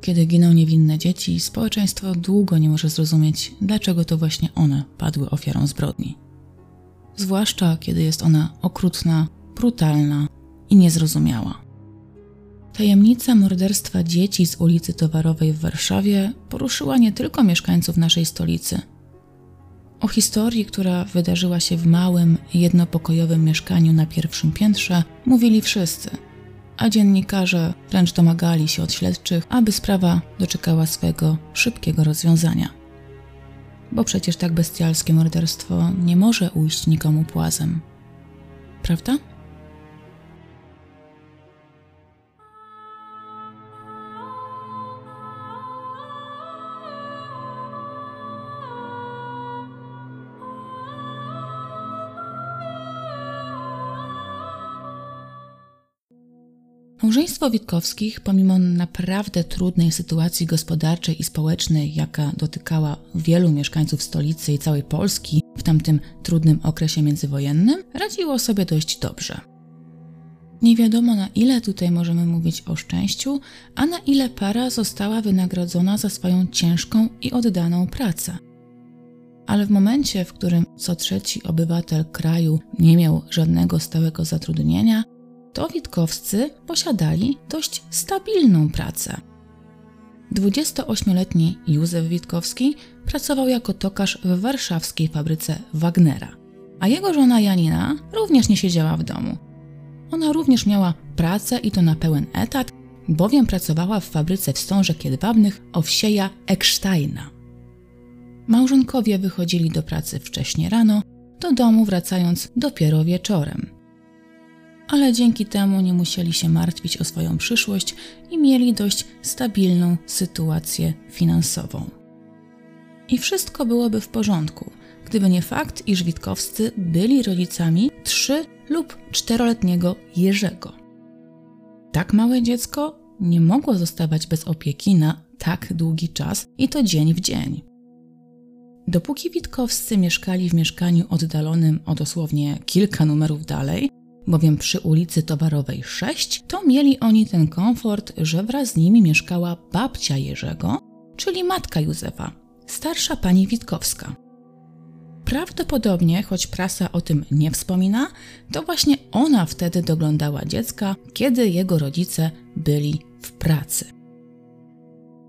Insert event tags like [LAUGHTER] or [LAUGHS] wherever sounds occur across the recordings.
Kiedy giną niewinne dzieci, społeczeństwo długo nie może zrozumieć, dlaczego to właśnie one padły ofiarą zbrodni. Zwłaszcza kiedy jest ona okrutna, brutalna i niezrozumiała. Tajemnica morderstwa dzieci z ulicy Towarowej w Warszawie poruszyła nie tylko mieszkańców naszej stolicy. O historii, która wydarzyła się w małym, jednopokojowym mieszkaniu na pierwszym piętrze, mówili wszyscy, a dziennikarze wręcz domagali się od śledczych, aby sprawa doczekała swego szybkiego rozwiązania. Bo przecież tak bestialskie morderstwo nie może ujść nikomu płazem. Prawda? Małżeństwo Witkowskich, pomimo naprawdę trudnej sytuacji gospodarczej i społecznej, jaka dotykała wielu mieszkańców stolicy i całej Polski w tamtym trudnym okresie międzywojennym, radziło sobie dość dobrze. Nie wiadomo na ile tutaj możemy mówić o szczęściu, a na ile para została wynagrodzona za swoją ciężką i oddaną pracę. Ale w momencie, w którym co trzeci obywatel kraju nie miał żadnego stałego zatrudnienia, to Witkowscy posiadali dość stabilną pracę. 28-letni Józef Witkowski pracował jako tokarz w warszawskiej fabryce Wagnera, a jego żona Janina również nie siedziała w domu. Ona również miała pracę i to na pełen etat, bowiem pracowała w fabryce wstążek jedwabnych Owsieja Ecksteina. Małżonkowie wychodzili do pracy wcześnie rano, do domu wracając dopiero wieczorem ale dzięki temu nie musieli się martwić o swoją przyszłość i mieli dość stabilną sytuację finansową. I wszystko byłoby w porządku, gdyby nie fakt, iż Witkowscy byli rodzicami trzy lub czteroletniego Jerzego. Tak małe dziecko nie mogło zostawać bez opieki na tak długi czas i to dzień w dzień. Dopóki Witkowscy mieszkali w mieszkaniu oddalonym o dosłownie kilka numerów dalej, bowiem przy ulicy Towarowej 6 to mieli oni ten komfort, że wraz z nimi mieszkała babcia Jerzego, czyli matka Józefa, starsza pani Witkowska. Prawdopodobnie, choć prasa o tym nie wspomina, to właśnie ona wtedy doglądała dziecka, kiedy jego rodzice byli w pracy.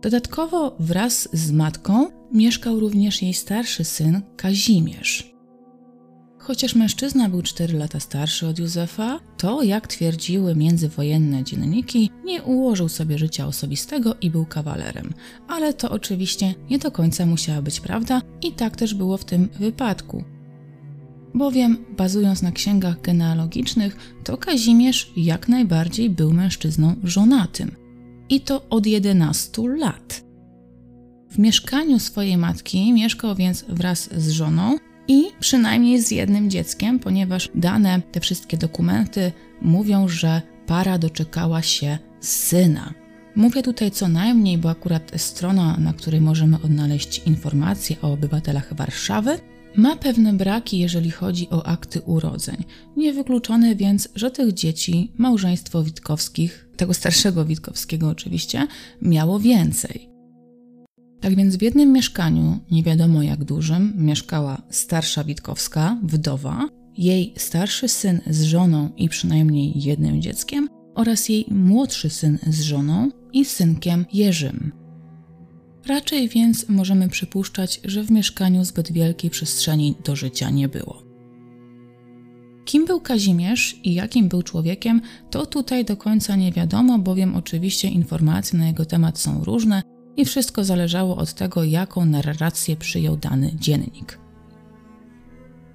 Dodatkowo wraz z matką mieszkał również jej starszy syn Kazimierz. Chociaż mężczyzna był 4 lata starszy od Józefa, to, jak twierdziły międzywojenne dzienniki, nie ułożył sobie życia osobistego i był kawalerem. Ale to oczywiście nie do końca musiała być prawda i tak też było w tym wypadku. Bowiem, bazując na księgach genealogicznych, to Kazimierz jak najbardziej był mężczyzną żonatym. I to od 11 lat. W mieszkaniu swojej matki mieszkał więc wraz z żoną, i przynajmniej z jednym dzieckiem, ponieważ dane, te wszystkie dokumenty mówią, że para doczekała się syna. Mówię tutaj co najmniej, bo akurat strona, na której możemy odnaleźć informacje o obywatelach Warszawy, ma pewne braki, jeżeli chodzi o akty urodzeń. Niewykluczone więc, że tych dzieci małżeństwo Witkowskich, tego starszego Witkowskiego oczywiście, miało więcej. Tak więc w jednym mieszkaniu, nie wiadomo jak dużym, mieszkała starsza Witkowska, wdowa, jej starszy syn z żoną i przynajmniej jednym dzieckiem oraz jej młodszy syn z żoną i synkiem Jerzym. Raczej więc możemy przypuszczać, że w mieszkaniu zbyt wielkiej przestrzeni do życia nie było. Kim był Kazimierz i jakim był człowiekiem, to tutaj do końca nie wiadomo, bowiem oczywiście informacje na jego temat są różne, i wszystko zależało od tego, jaką narrację przyjął dany dziennik.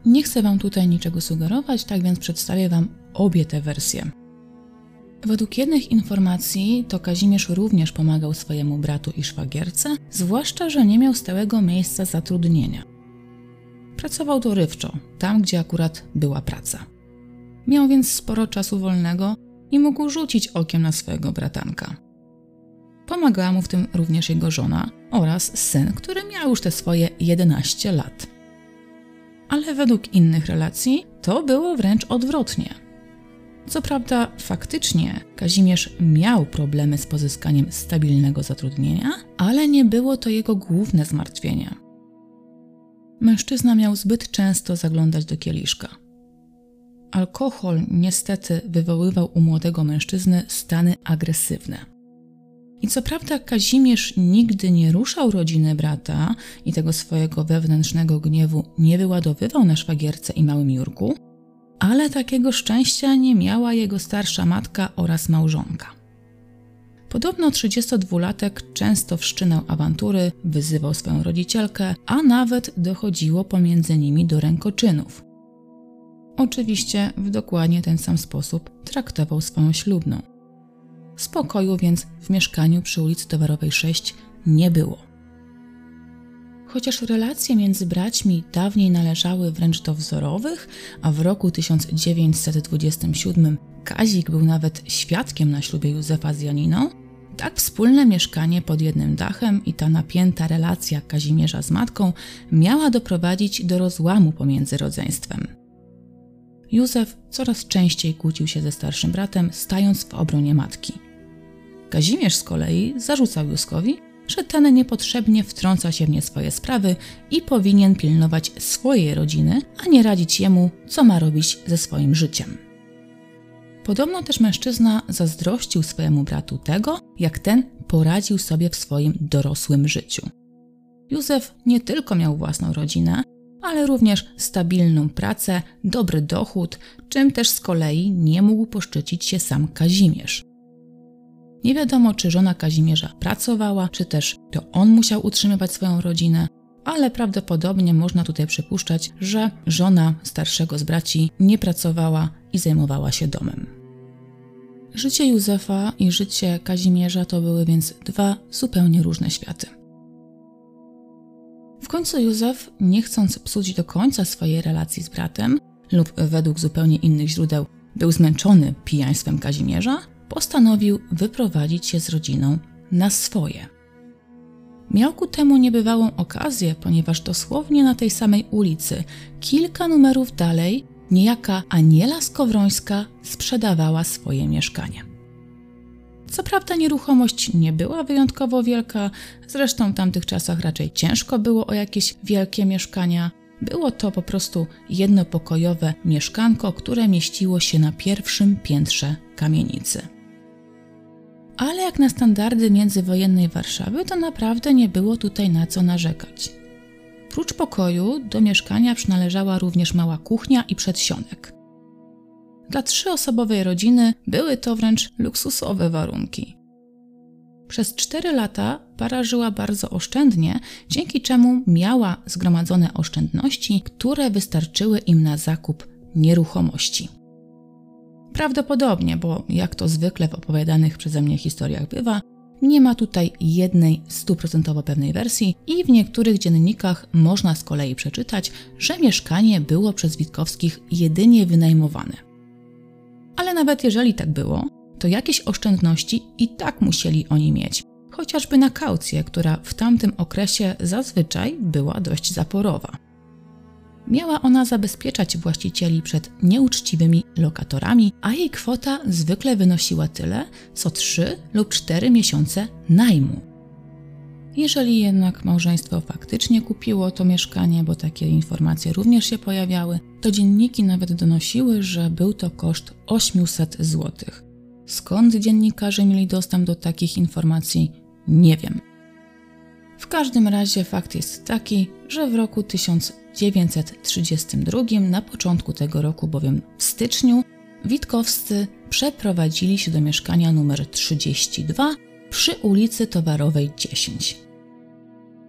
Nie chcę Wam tutaj niczego sugerować, tak więc przedstawię Wam obie te wersje. Według jednych informacji to Kazimierz również pomagał swojemu bratu i szwagierce, zwłaszcza, że nie miał stałego miejsca zatrudnienia. Pracował dorywczo, tam gdzie akurat była praca. Miał więc sporo czasu wolnego i mógł rzucić okiem na swojego bratanka. Pomagała mu w tym również jego żona oraz syn, który miał już te swoje 11 lat. Ale według innych relacji to było wręcz odwrotnie. Co prawda, faktycznie Kazimierz miał problemy z pozyskaniem stabilnego zatrudnienia, ale nie było to jego główne zmartwienie. Mężczyzna miał zbyt często zaglądać do kieliszka. Alkohol niestety wywoływał u młodego mężczyzny stany agresywne. I co prawda Kazimierz nigdy nie ruszał rodziny brata i tego swojego wewnętrznego gniewu nie wyładowywał na szwagierce i małym Jurku, ale takiego szczęścia nie miała jego starsza matka oraz małżonka. Podobno 32-latek często wszczynał awantury, wyzywał swoją rodzicielkę, a nawet dochodziło pomiędzy nimi do rękoczynów. Oczywiście w dokładnie ten sam sposób traktował swoją ślubną. Spokoju więc w mieszkaniu przy ulicy Towarowej 6 nie było. Chociaż relacje między braćmi dawniej należały wręcz do wzorowych, a w roku 1927 Kazik był nawet świadkiem na ślubie Józefa z Janiną, tak wspólne mieszkanie pod jednym dachem i ta napięta relacja Kazimierza z matką miała doprowadzić do rozłamu pomiędzy rodzeństwem. Józef coraz częściej kłócił się ze starszym bratem, stając w obronie matki. Kazimierz z kolei zarzucał Józkowi, że ten niepotrzebnie wtrąca się w nie swoje sprawy i powinien pilnować swojej rodziny, a nie radzić jemu, co ma robić ze swoim życiem. Podobno też mężczyzna zazdrościł swojemu bratu tego, jak ten poradził sobie w swoim dorosłym życiu. Józef nie tylko miał własną rodzinę, ale również stabilną pracę, dobry dochód, czym też z kolei nie mógł poszczycić się sam Kazimierz. Nie wiadomo, czy żona Kazimierza pracowała, czy też to on musiał utrzymywać swoją rodzinę, ale prawdopodobnie można tutaj przypuszczać, że żona starszego z braci nie pracowała i zajmowała się domem. Życie Józefa i życie Kazimierza to były więc dwa zupełnie różne światy. W końcu Józef, nie chcąc psuć do końca swojej relacji z bratem, lub według zupełnie innych źródeł, był zmęczony pijaństwem Kazimierza, postanowił wyprowadzić się z rodziną na swoje. Miał ku temu niebywałą okazję, ponieważ dosłownie na tej samej ulicy, kilka numerów dalej, niejaka Aniela Skowrońska sprzedawała swoje mieszkanie. Co prawda nieruchomość nie była wyjątkowo wielka, zresztą w tamtych czasach raczej ciężko było o jakieś wielkie mieszkania. Było to po prostu jednopokojowe mieszkanko, które mieściło się na pierwszym piętrze kamienicy. Ale jak na standardy międzywojennej Warszawy, to naprawdę nie było tutaj na co narzekać. Prócz pokoju do mieszkania przynależała również mała kuchnia i przedsionek. Dla trzyosobowej rodziny były to wręcz luksusowe warunki. Przez cztery lata para żyła bardzo oszczędnie, dzięki czemu miała zgromadzone oszczędności, które wystarczyły im na zakup nieruchomości. Prawdopodobnie, bo jak to zwykle w opowiadanych przeze mnie historiach bywa, nie ma tutaj jednej stuprocentowo pewnej wersji i w niektórych dziennikach można z kolei przeczytać, że mieszkanie było przez Witkowskich jedynie wynajmowane. Ale nawet jeżeli tak było, to jakieś oszczędności i tak musieli oni mieć, chociażby na kaucję, która w tamtym okresie zazwyczaj była dość zaporowa. Miała ona zabezpieczać właścicieli przed nieuczciwymi lokatorami, a jej kwota zwykle wynosiła tyle, co 3 lub 4 miesiące najmu. Jeżeli jednak małżeństwo faktycznie kupiło to mieszkanie, bo takie informacje również się pojawiały, to dzienniki nawet donosiły, że był to koszt 800 zł. Skąd dziennikarze mieli dostęp do takich informacji, nie wiem. W każdym razie fakt jest taki, że w roku 1932, na początku tego roku, bowiem w styczniu, Witkowscy przeprowadzili się do mieszkania numer 32 przy ulicy Towarowej 10.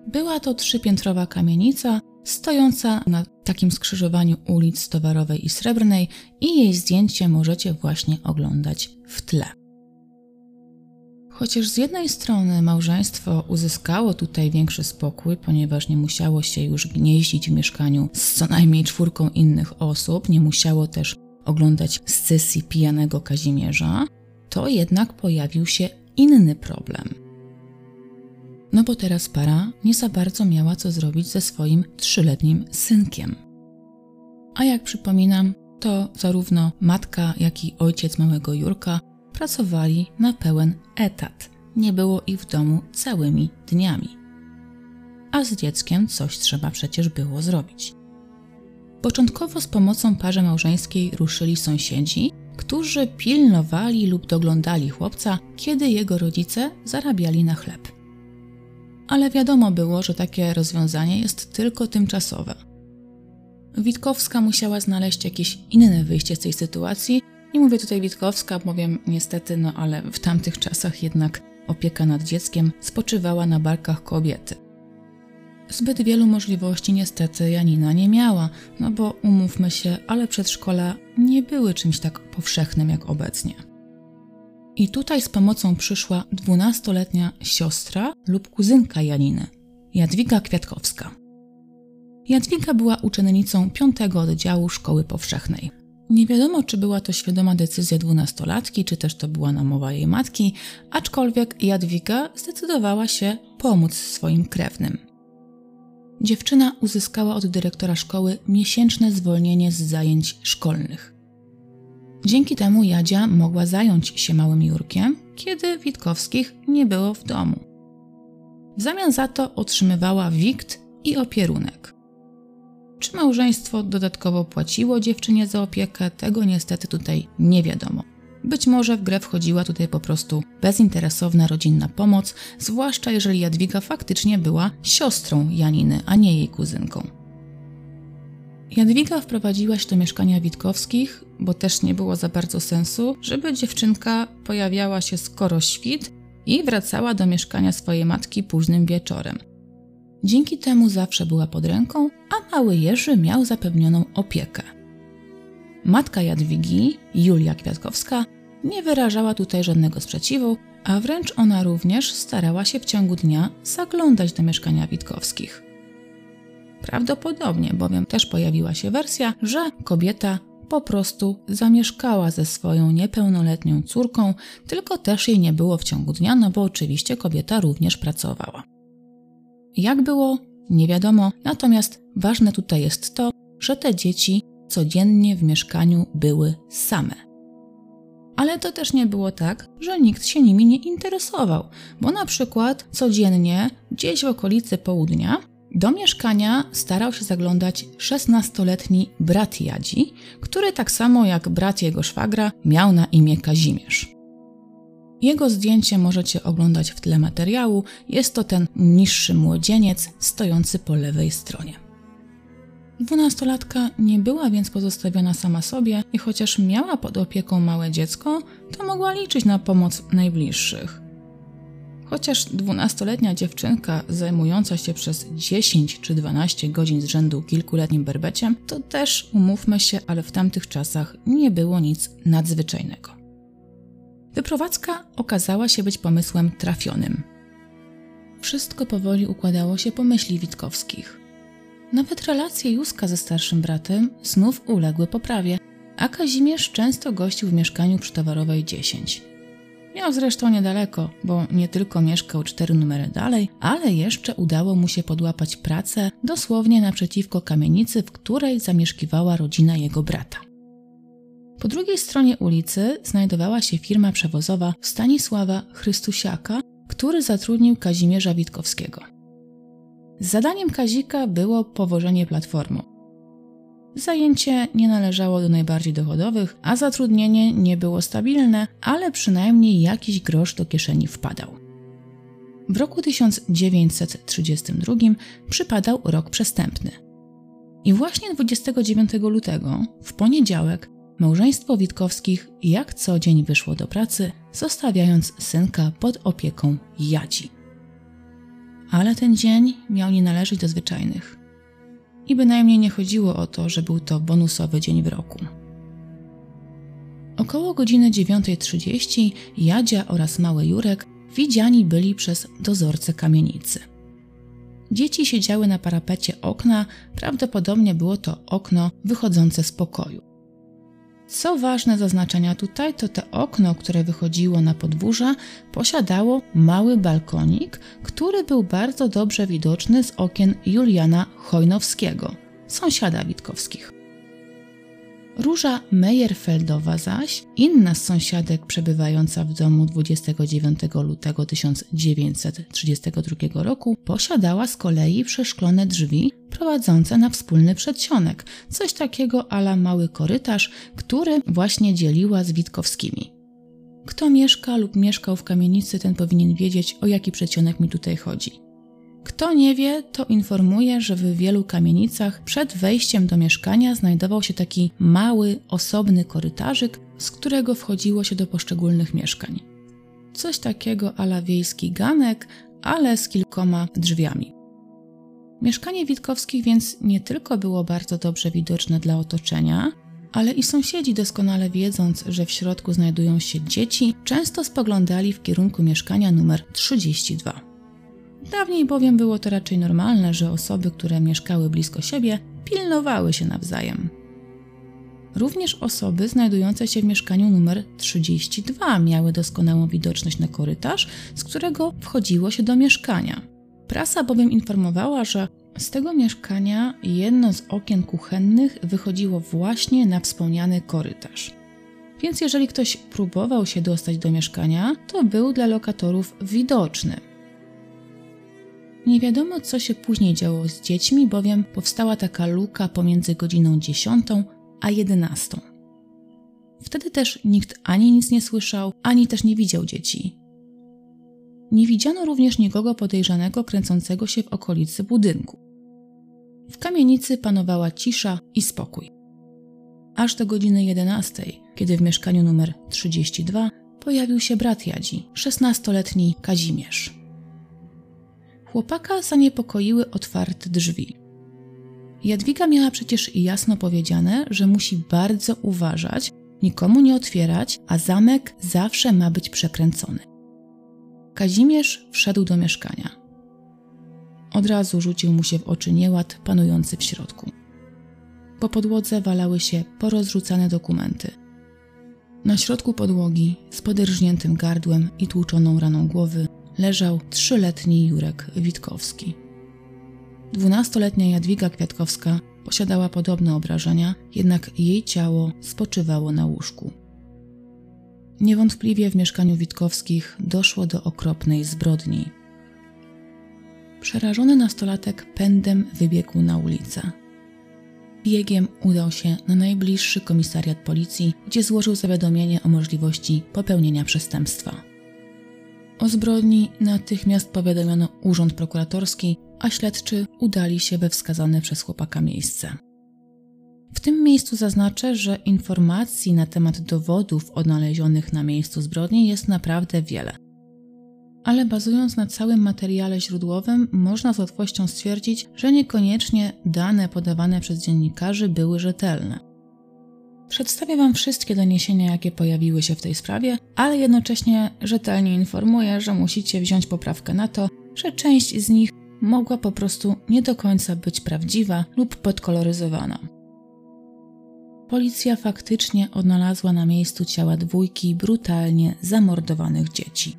Była to trzypiętrowa kamienica stojąca na takim skrzyżowaniu ulic Towarowej i Srebrnej i jej zdjęcie możecie właśnie oglądać w tle. Chociaż z jednej strony małżeństwo uzyskało tutaj większy spokój, ponieważ nie musiało się już gnieździć w mieszkaniu z co najmniej czwórką innych osób, nie musiało też oglądać scysji pijanego Kazimierza, to jednak pojawił się inny problem. No bo teraz para nie za bardzo miała co zrobić ze swoim trzyletnim synkiem. A jak przypominam, to zarówno matka, jak i ojciec małego Jurka pracowali na pełen etat. Nie było ich w domu całymi dniami. A z dzieckiem coś trzeba przecież było zrobić. Początkowo z pomocą parze małżeńskiej ruszyli sąsiedzi, którzy pilnowali lub doglądali chłopca, kiedy jego rodzice zarabiali na chleb. Ale wiadomo było, że takie rozwiązanie jest tylko tymczasowe. Witkowska musiała znaleźć jakieś inne wyjście z tej sytuacji. Nie mówię tutaj Witkowska, powiem niestety, no ale w tamtych czasach jednak opieka nad dzieckiem spoczywała na barkach kobiety. Zbyt wielu możliwości niestety Janina nie miała, no bo umówmy się, ale przedszkola nie były czymś tak powszechnym jak obecnie. I tutaj z pomocą przyszła dwunastoletnia siostra lub kuzynka Janiny, Jadwiga Kwiatkowska. Jadwiga była uczennicą piątego oddziału szkoły powszechnej. Nie wiadomo, czy była to świadoma decyzja dwunastolatki, czy też to była namowa jej matki, aczkolwiek Jadwiga zdecydowała się pomóc swoim krewnym. Dziewczyna uzyskała od dyrektora szkoły miesięczne zwolnienie z zajęć szkolnych. Dzięki temu Jadzia mogła zająć się małym Jurkiem, kiedy Witkowskich nie było w domu. W zamian za to otrzymywała wikt i opierunek. Czy małżeństwo dodatkowo płaciło dziewczynie za opiekę, tego niestety tutaj nie wiadomo. Być może w grę wchodziła tutaj po prostu bezinteresowna rodzinna pomoc, zwłaszcza jeżeli Jadwiga faktycznie była siostrą Janiny, a nie jej kuzynką. Jadwiga wprowadziła się do mieszkania Witkowskich, bo też nie było za bardzo sensu, żeby dziewczynka pojawiała się skoro świt i wracała do mieszkania swojej matki późnym wieczorem. Dzięki temu zawsze była pod ręką, a mały Jerzy miał zapewnioną opiekę. Matka Jadwigi, Julia Kwiatkowska, nie wyrażała tutaj żadnego sprzeciwu, a wręcz ona również starała się w ciągu dnia zaglądać do mieszkania Witkowskich. Prawdopodobnie bowiem też pojawiła się wersja, że kobieta po prostu zamieszkała ze swoją niepełnoletnią córką, tylko też jej nie było w ciągu dnia, no bo oczywiście kobieta również pracowała. Jak było, nie wiadomo, natomiast ważne tutaj jest to, że te dzieci codziennie w mieszkaniu były same. Ale to też nie było tak, że nikt się nimi nie interesował, bo na przykład codziennie, gdzieś w okolicy południa, do mieszkania starał się zaglądać 16-letni brat Jadzi, który tak samo jak brat jego szwagra miał na imię Kazimierz. Jego zdjęcie możecie oglądać w tle materiału. Jest to ten niższy młodzieniec stojący po lewej stronie. Dwunastolatka nie była więc pozostawiona sama sobie i chociaż miała pod opieką małe dziecko, to mogła liczyć na pomoc najbliższych. Chociaż dwunastoletnia dziewczynka zajmująca się przez 10 czy 12 godzin z rzędu kilkuletnim berbeciem, to też, umówmy się, ale w tamtych czasach nie było nic nadzwyczajnego. Wyprowadzka okazała się być pomysłem trafionym. Wszystko powoli układało się po myśli Witkowskich. Nawet relacje Józka ze starszym bratem znów uległy poprawie, a Kazimierz często gościł w mieszkaniu przy Towarowej 10. Miał zresztą niedaleko, bo nie tylko mieszkał cztery numery dalej, ale jeszcze udało mu się podłapać pracę dosłownie naprzeciwko kamienicy, w której zamieszkiwała rodzina jego brata. Po drugiej stronie ulicy znajdowała się firma przewozowa Stanisława Chrystusiaka, który zatrudnił Kazimierza Witkowskiego. Zadaniem Kazika było powożenie platformą. Zajęcie nie należało do najbardziej dochodowych, a zatrudnienie nie było stabilne, ale przynajmniej jakiś grosz do kieszeni wpadał. W roku 1932 przypadał rok przestępny. I właśnie 29 lutego, w poniedziałek, małżeństwo Witkowskich jak co dzień wyszło do pracy, zostawiając synka pod opieką Jadzi ale ten dzień miał nie należeć do zwyczajnych. I bynajmniej nie chodziło o to, że był to bonusowy dzień w roku. Około godziny 9.30 Jadzia oraz mały Jurek widziani byli przez dozorcę kamienicy. Dzieci siedziały na parapecie okna, prawdopodobnie było to okno wychodzące z pokoju. Co ważne zaznaczenia tutaj, to to okno, które wychodziło na podwórze, posiadało mały balkonik, który był bardzo dobrze widoczny z okien Juliana Chojnowskiego, sąsiada Witkowskich. Róża Meyerfeldowa zaś, inna z sąsiadek przebywająca w domu 29 lutego 1932 roku, posiadała z kolei przeszklone drzwi prowadzące na wspólny przedsionek, coś takiego ala mały korytarz, który właśnie dzieliła z Witkowskimi. Kto mieszka lub mieszkał w kamienicy, ten powinien wiedzieć, o jaki przedsionek mi tutaj chodzi. Kto nie wie, to informuje, że w wielu kamienicach przed wejściem do mieszkania znajdował się taki mały, osobny korytarzyk, z którego wchodziło się do poszczególnych mieszkań. Coś takiego ala wiejski ganek, ale z kilkoma drzwiami. Mieszkanie Witkowskich więc nie tylko było bardzo dobrze widoczne dla otoczenia, ale i sąsiedzi doskonale wiedząc, że w środku znajdują się dzieci, często spoglądali w kierunku mieszkania numer 32. Dawniej bowiem było to raczej normalne, że osoby, które mieszkały blisko siebie, pilnowały się nawzajem. Również osoby znajdujące się w mieszkaniu numer 32 miały doskonałą widoczność na korytarz, z którego wchodziło się do mieszkania. Prasa bowiem informowała, że z tego mieszkania jedno z okien kuchennych wychodziło właśnie na wspomniany korytarz. Więc jeżeli ktoś próbował się dostać do mieszkania, to był dla lokatorów widoczny. Nie wiadomo, co się później działo z dziećmi, bowiem powstała taka luka pomiędzy godziną 10 a 11. Wtedy też nikt ani nic nie słyszał, ani też nie widział dzieci. Nie widziano również nikogo podejrzanego kręcącego się w okolicy budynku. W kamienicy panowała cisza i spokój. Aż do godziny 11, kiedy w mieszkaniu numer 32 pojawił się brat Jadzi, 16-letni Kazimierz. Chłopaka zaniepokoiły otwarte drzwi. Jadwiga miała przecież jasno powiedziane, że musi bardzo uważać, nikomu nie otwierać, a zamek zawsze ma być przekręcony. Kazimierz wszedł do mieszkania. Od razu rzucił mu się w oczy nieład panujący w środku. Po podłodze walały się porozrzucane dokumenty. Na środku podłogi, z poderżniętym gardłem i tłuczoną raną głowy, leżał trzyletni Jurek Witkowski. Dwunastoletnia Jadwiga Kwiatkowska posiadała podobne obrażenia, jednak jej ciało spoczywało na łóżku. Niewątpliwie w mieszkaniu Witkowskich doszło do okropnej zbrodni. Przerażony nastolatek pędem wybiegł na ulicę. Biegiem udał się na najbliższy komisariat policji, gdzie złożył zawiadomienie o możliwości popełnienia przestępstwa. O zbrodni natychmiast powiadomiono urząd prokuratorski, a śledczy udali się we wskazane przez chłopaka miejsce. W tym miejscu zaznaczę, że informacji na temat dowodów odnalezionych na miejscu zbrodni jest naprawdę wiele. Ale bazując na całym materiale źródłowym, można z łatwością stwierdzić, że niekoniecznie dane podawane przez dziennikarzy były rzetelne. Przedstawię Wam wszystkie doniesienia, jakie pojawiły się w tej sprawie, ale jednocześnie rzetelnie informuję, że musicie wziąć poprawkę na to, że część z nich mogła po prostu nie do końca być prawdziwa lub podkoloryzowana. Policja faktycznie odnalazła na miejscu ciała dwójki brutalnie zamordowanych dzieci.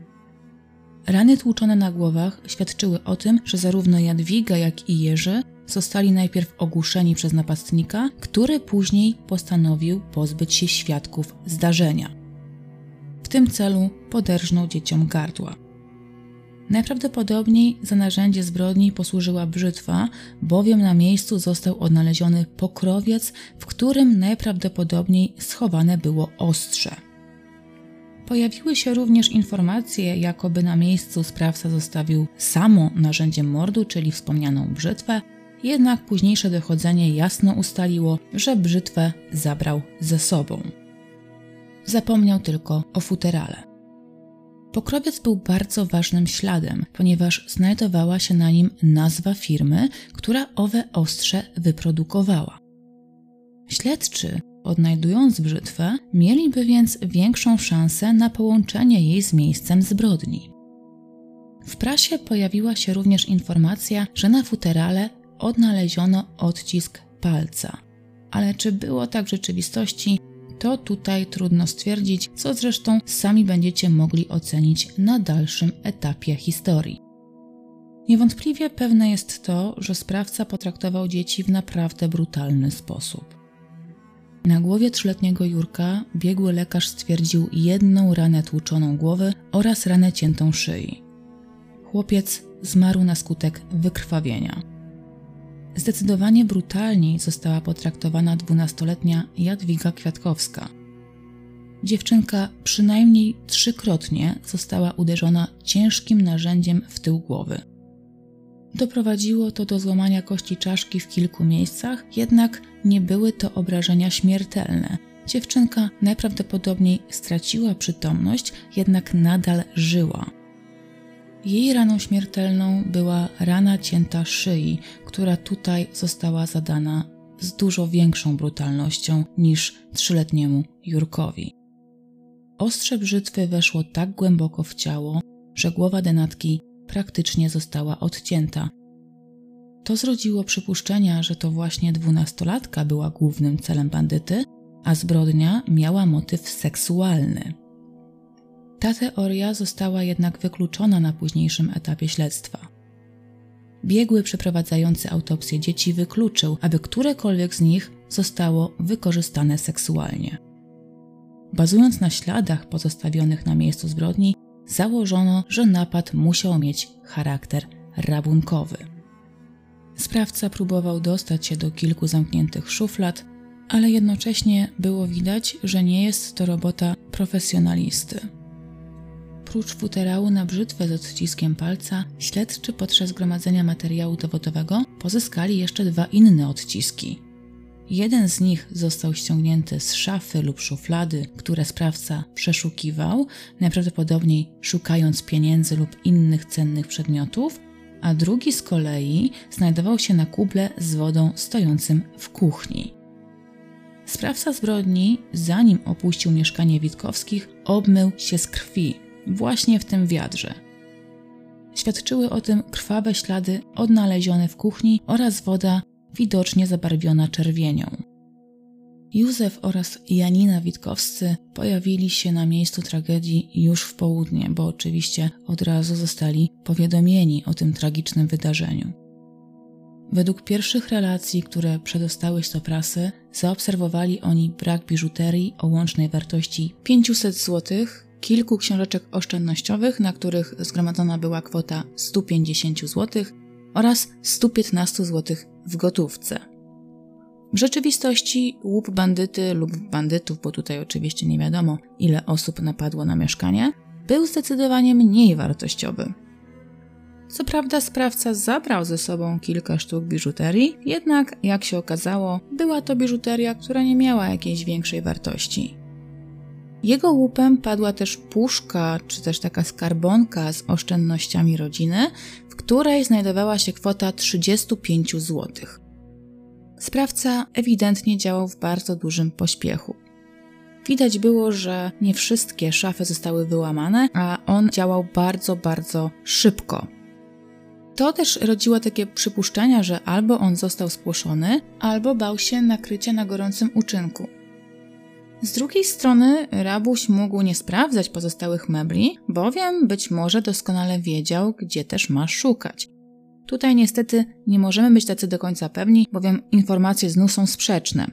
Rany tłuczone na głowach świadczyły o tym, że zarówno Jadwiga, jak i Jerzy zostali najpierw ogłuszeni przez napastnika, który później postanowił pozbyć się świadków zdarzenia. W tym celu poderżnął dzieciom gardła. Najprawdopodobniej za narzędzie zbrodni posłużyła brzytwa, bowiem na miejscu został odnaleziony pokrowiec, w którym najprawdopodobniej schowane było ostrze. Pojawiły się również informacje, jakoby na miejscu sprawca zostawił samo narzędzie mordu, czyli wspomnianą brzytwę, jednak późniejsze dochodzenie jasno ustaliło, że brzytwę zabrał ze sobą. Zapomniał tylko o futerale. Pokrowiec był bardzo ważnym śladem, ponieważ znajdowała się na nim nazwa firmy, która owe ostrze wyprodukowała. Śledczy, odnajdując brzytwę, mieliby więc większą szansę na połączenie jej z miejscem zbrodni. W prasie pojawiła się również informacja, że na futerale odnaleziono odcisk palca. Ale czy było tak w rzeczywistości, to tutaj trudno stwierdzić, co zresztą sami będziecie mogli ocenić na dalszym etapie historii. Niewątpliwie pewne jest to, że sprawca potraktował dzieci w naprawdę brutalny sposób. Na głowie trzyletniego Jurka biegły lekarz stwierdził jedną ranę tłuczoną głowy oraz ranę ciętą szyi. Chłopiec zmarł na skutek wykrwawienia. Zdecydowanie brutalniej została potraktowana dwunastoletnia Jadwiga Kwiatkowska. Dziewczynka przynajmniej trzykrotnie została uderzona ciężkim narzędziem w tył głowy. Doprowadziło to do złamania kości czaszki w kilku miejscach, jednak nie były to obrażenia śmiertelne. Dziewczynka najprawdopodobniej straciła przytomność, jednak nadal żyła. Jej raną śmiertelną była rana cięta szyi, która tutaj została zadana z dużo większą brutalnością niż trzyletniemu Jurkowi. Ostrze brzytwy weszło tak głęboko w ciało, że głowa denatki praktycznie została odcięta. To zrodziło przypuszczenia, że to właśnie dwunastolatka była głównym celem bandyty, a zbrodnia miała motyw seksualny. Ta teoria została jednak wykluczona na późniejszym etapie śledztwa. Biegły przeprowadzający autopsję dzieci wykluczył, aby którekolwiek z nich zostało wykorzystane seksualnie. Bazując na śladach pozostawionych na miejscu zbrodni, założono, że napad musiał mieć charakter rabunkowy. Sprawca próbował dostać się do kilku zamkniętych szuflad, ale jednocześnie było widać, że nie jest to robota profesjonalisty. Prócz futerału na brzytwę z odciskiem palca, śledczy podczas gromadzenia materiału dowodowego pozyskali jeszcze dwa inne odciski. Jeden z nich został ściągnięty z szafy lub szuflady, które sprawca przeszukiwał, najprawdopodobniej szukając pieniędzy lub innych cennych przedmiotów, a drugi z kolei znajdował się na kuble z wodą stojącym w kuchni. Sprawca zbrodni, zanim opuścił mieszkanie Witkowskich, obmył się z krwi właśnie w tym wiadrze. Świadczyły o tym krwawe ślady odnalezione w kuchni oraz woda widocznie zabarwiona czerwienią. Józef oraz Janina Witkowscy pojawili się na miejscu tragedii już w południe, bo oczywiście od razu zostali powiadomieni o tym tragicznym wydarzeniu. Według pierwszych relacji, które przedostały do prasy, zaobserwowali oni brak biżuterii o łącznej wartości 500 zł, kilku książeczek oszczędnościowych, na których zgromadzona była kwota 150 zł oraz 115 zł w gotówce. W rzeczywistości łup bandyty lub bandytów, bo tutaj oczywiście nie wiadomo ile osób napadło na mieszkanie, był zdecydowanie mniej wartościowy. Co prawda sprawca zabrał ze sobą kilka sztuk biżuterii, jednak jak się okazało, była to biżuteria, która nie miała jakiejś większej wartości. Jego łupem padła też puszka, czy też taka skarbonka z oszczędnościami rodziny, w której znajdowała się kwota 35 zł. Sprawca ewidentnie działał w bardzo dużym pośpiechu. Widać było, że nie wszystkie szafy zostały wyłamane, a on działał bardzo, bardzo szybko. To też rodziło takie przypuszczenia, że albo on został spłoszony, albo bał się nakrycia na gorącym uczynku. Z drugiej strony rabuś mógł nie sprawdzać pozostałych mebli, bowiem być może doskonale wiedział, gdzie też ma szukać. Tutaj niestety nie możemy być tacy do końca pewni, bowiem informacje znów są sprzeczne.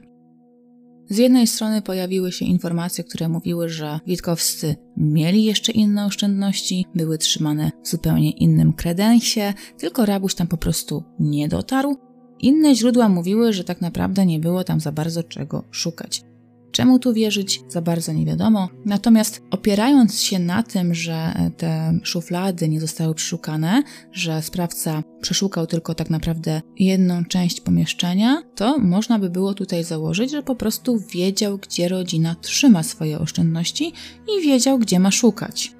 Z jednej strony pojawiły się informacje, które mówiły, że Witkowscy mieli jeszcze inne oszczędności, były trzymane w zupełnie innym kredensie, tylko rabuś tam po prostu nie dotarł. Inne źródła mówiły, że tak naprawdę nie było tam za bardzo czego szukać. Czemu tu wierzyć, za bardzo nie wiadomo. Natomiast opierając się na tym, że te szuflady nie zostały przeszukane, że sprawca przeszukał tylko tak naprawdę jedną część pomieszczenia, to można by było tutaj założyć, że po prostu wiedział, gdzie rodzina trzyma swoje oszczędności i wiedział, gdzie ma szukać.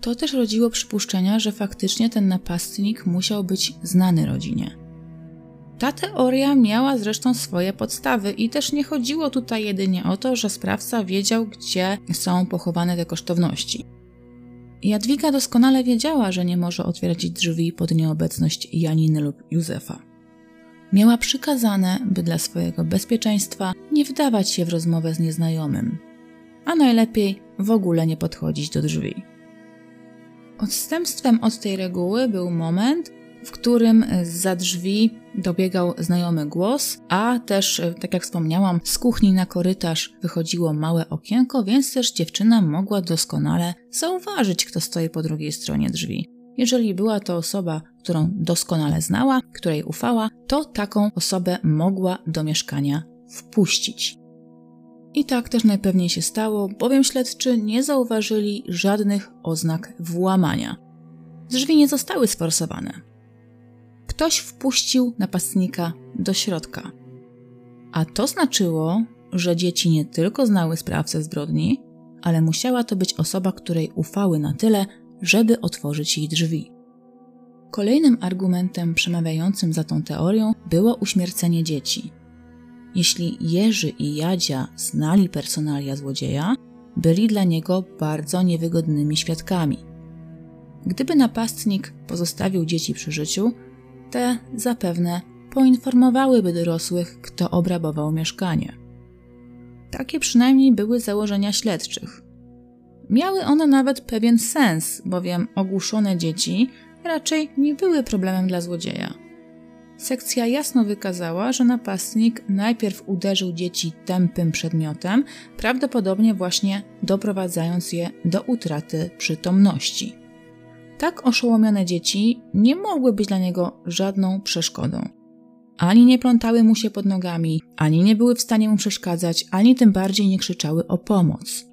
To też rodziło przypuszczenia, że faktycznie ten napastnik musiał być znany rodzinie. Ta teoria miała zresztą swoje podstawy i też nie chodziło tutaj jedynie o to, że sprawca wiedział, gdzie są pochowane te kosztowności. Jadwiga doskonale wiedziała, że nie może otwierać drzwi pod nieobecność Janiny lub Józefa. Miała przykazane, by dla swojego bezpieczeństwa nie wdawać się w rozmowę z nieznajomym, a najlepiej w ogóle nie podchodzić do drzwi. Odstępstwem od tej reguły był moment, w którym za drzwi dobiegał znajomy głos, a też, tak jak wspomniałam, z kuchni na korytarz wychodziło małe okienko, więc też dziewczyna mogła doskonale zauważyć, kto stoi po drugiej stronie drzwi. Jeżeli była to osoba, którą doskonale znała, której ufała, to taką osobę mogła do mieszkania wpuścić. I tak też najpewniej się stało, bowiem śledczy nie zauważyli żadnych oznak włamania. Drzwi nie zostały sforsowane. Ktoś wpuścił napastnika do środka. A to znaczyło, że dzieci nie tylko znały sprawcę zbrodni, ale musiała to być osoba, której ufały na tyle, żeby otworzyć jej drzwi. Kolejnym argumentem przemawiającym za tą teorią było uśmiercenie dzieci. Jeśli Jerzy i Jadzia znali personalia złodzieja, byli dla niego bardzo niewygodnymi świadkami. Gdyby napastnik pozostawił dzieci przy życiu, te zapewne poinformowałyby dorosłych, kto obrabował mieszkanie. Takie przynajmniej były założenia śledczych. Miały one nawet pewien sens, bowiem ogłuszone dzieci raczej nie były problemem dla złodzieja. Sekcja jasno wykazała, że napastnik najpierw uderzył dzieci tępym przedmiotem, prawdopodobnie właśnie doprowadzając je do utraty przytomności. Tak oszołomione dzieci nie mogły być dla niego żadną przeszkodą. Ani nie plątały mu się pod nogami, ani nie były w stanie mu przeszkadzać, ani tym bardziej nie krzyczały o pomoc.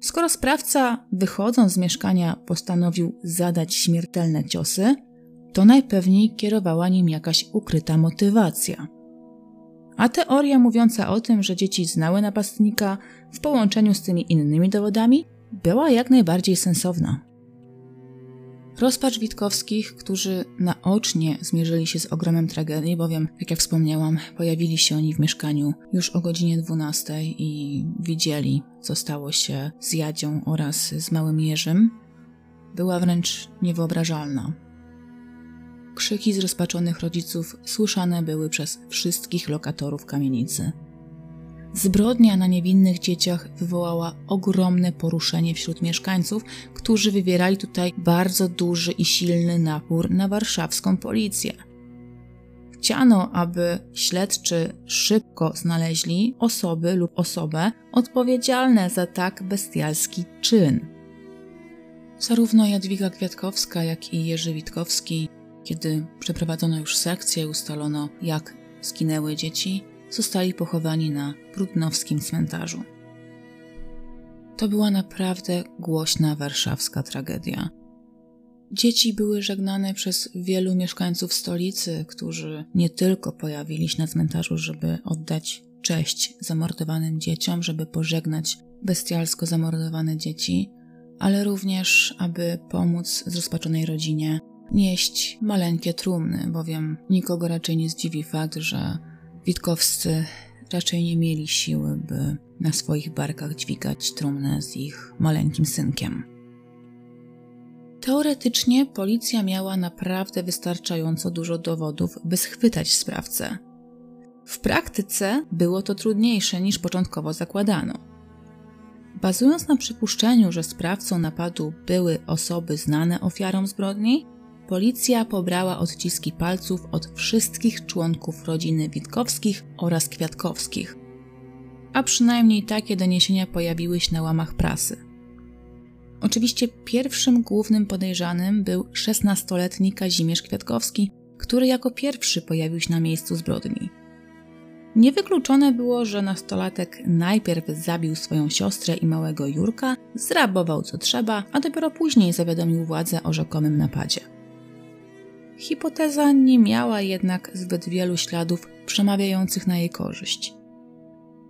Skoro sprawca, wychodząc z mieszkania, postanowił zadać śmiertelne ciosy, to najpewniej kierowała nim jakaś ukryta motywacja. A teoria mówiąca o tym, że dzieci znały napastnika w połączeniu z tymi innymi dowodami, była jak najbardziej sensowna. Rozpacz Witkowskich, którzy naocznie zmierzyli się z ogromem tragedii, bowiem, jak ja wspomniałam, pojawili się oni w mieszkaniu już o godzinie 12 i widzieli, co stało się z Jadzią oraz z małym Jerzym, była wręcz niewyobrażalna. Krzyki zrozpaczonych rodziców słyszane były przez wszystkich lokatorów kamienicy. Zbrodnia na niewinnych dzieciach wywołała ogromne poruszenie wśród mieszkańców, którzy wywierali tutaj bardzo duży i silny napór na warszawską policję. Chciano, aby śledczy szybko znaleźli osoby lub osobę odpowiedzialne za tak bestialski czyn. Zarówno Jadwiga Kwiatkowska, jak i Jerzy Witkowski, kiedy przeprowadzono już sekcję, ustalono jak zginęły dzieci, zostali pochowani na Prudnowskim cmentarzu. To była naprawdę głośna warszawska tragedia. Dzieci były żegnane przez wielu mieszkańców stolicy, którzy nie tylko pojawili się na cmentarzu, żeby oddać cześć zamordowanym dzieciom, żeby pożegnać bestialsko zamordowane dzieci, ale również, aby pomóc zrozpaczonej rodzinie nieść maleńkie trumny, bowiem nikogo raczej nie zdziwi fakt, że Witkowscy raczej nie mieli siły, by na swoich barkach dźwigać trumnę z ich maleńkim synkiem. Teoretycznie policja miała naprawdę wystarczająco dużo dowodów, by schwytać sprawcę. W praktyce było to trudniejsze niż początkowo zakładano. Bazując na przypuszczeniu, że sprawcą napadu były osoby znane ofiarom zbrodni, policja pobrała odciski palców od wszystkich członków rodziny Witkowskich oraz Kwiatkowskich. A przynajmniej takie doniesienia pojawiły się na łamach prasy. Oczywiście pierwszym głównym podejrzanym był 16-letni Kazimierz Kwiatkowski, który jako pierwszy pojawił się na miejscu zbrodni. Niewykluczone było, że nastolatek najpierw zabił swoją siostrę i małego Jurka, zrabował co trzeba, a dopiero później zawiadomił władze o rzekomym napadzie. Hipoteza nie miała jednak zbyt wielu śladów przemawiających na jej korzyść.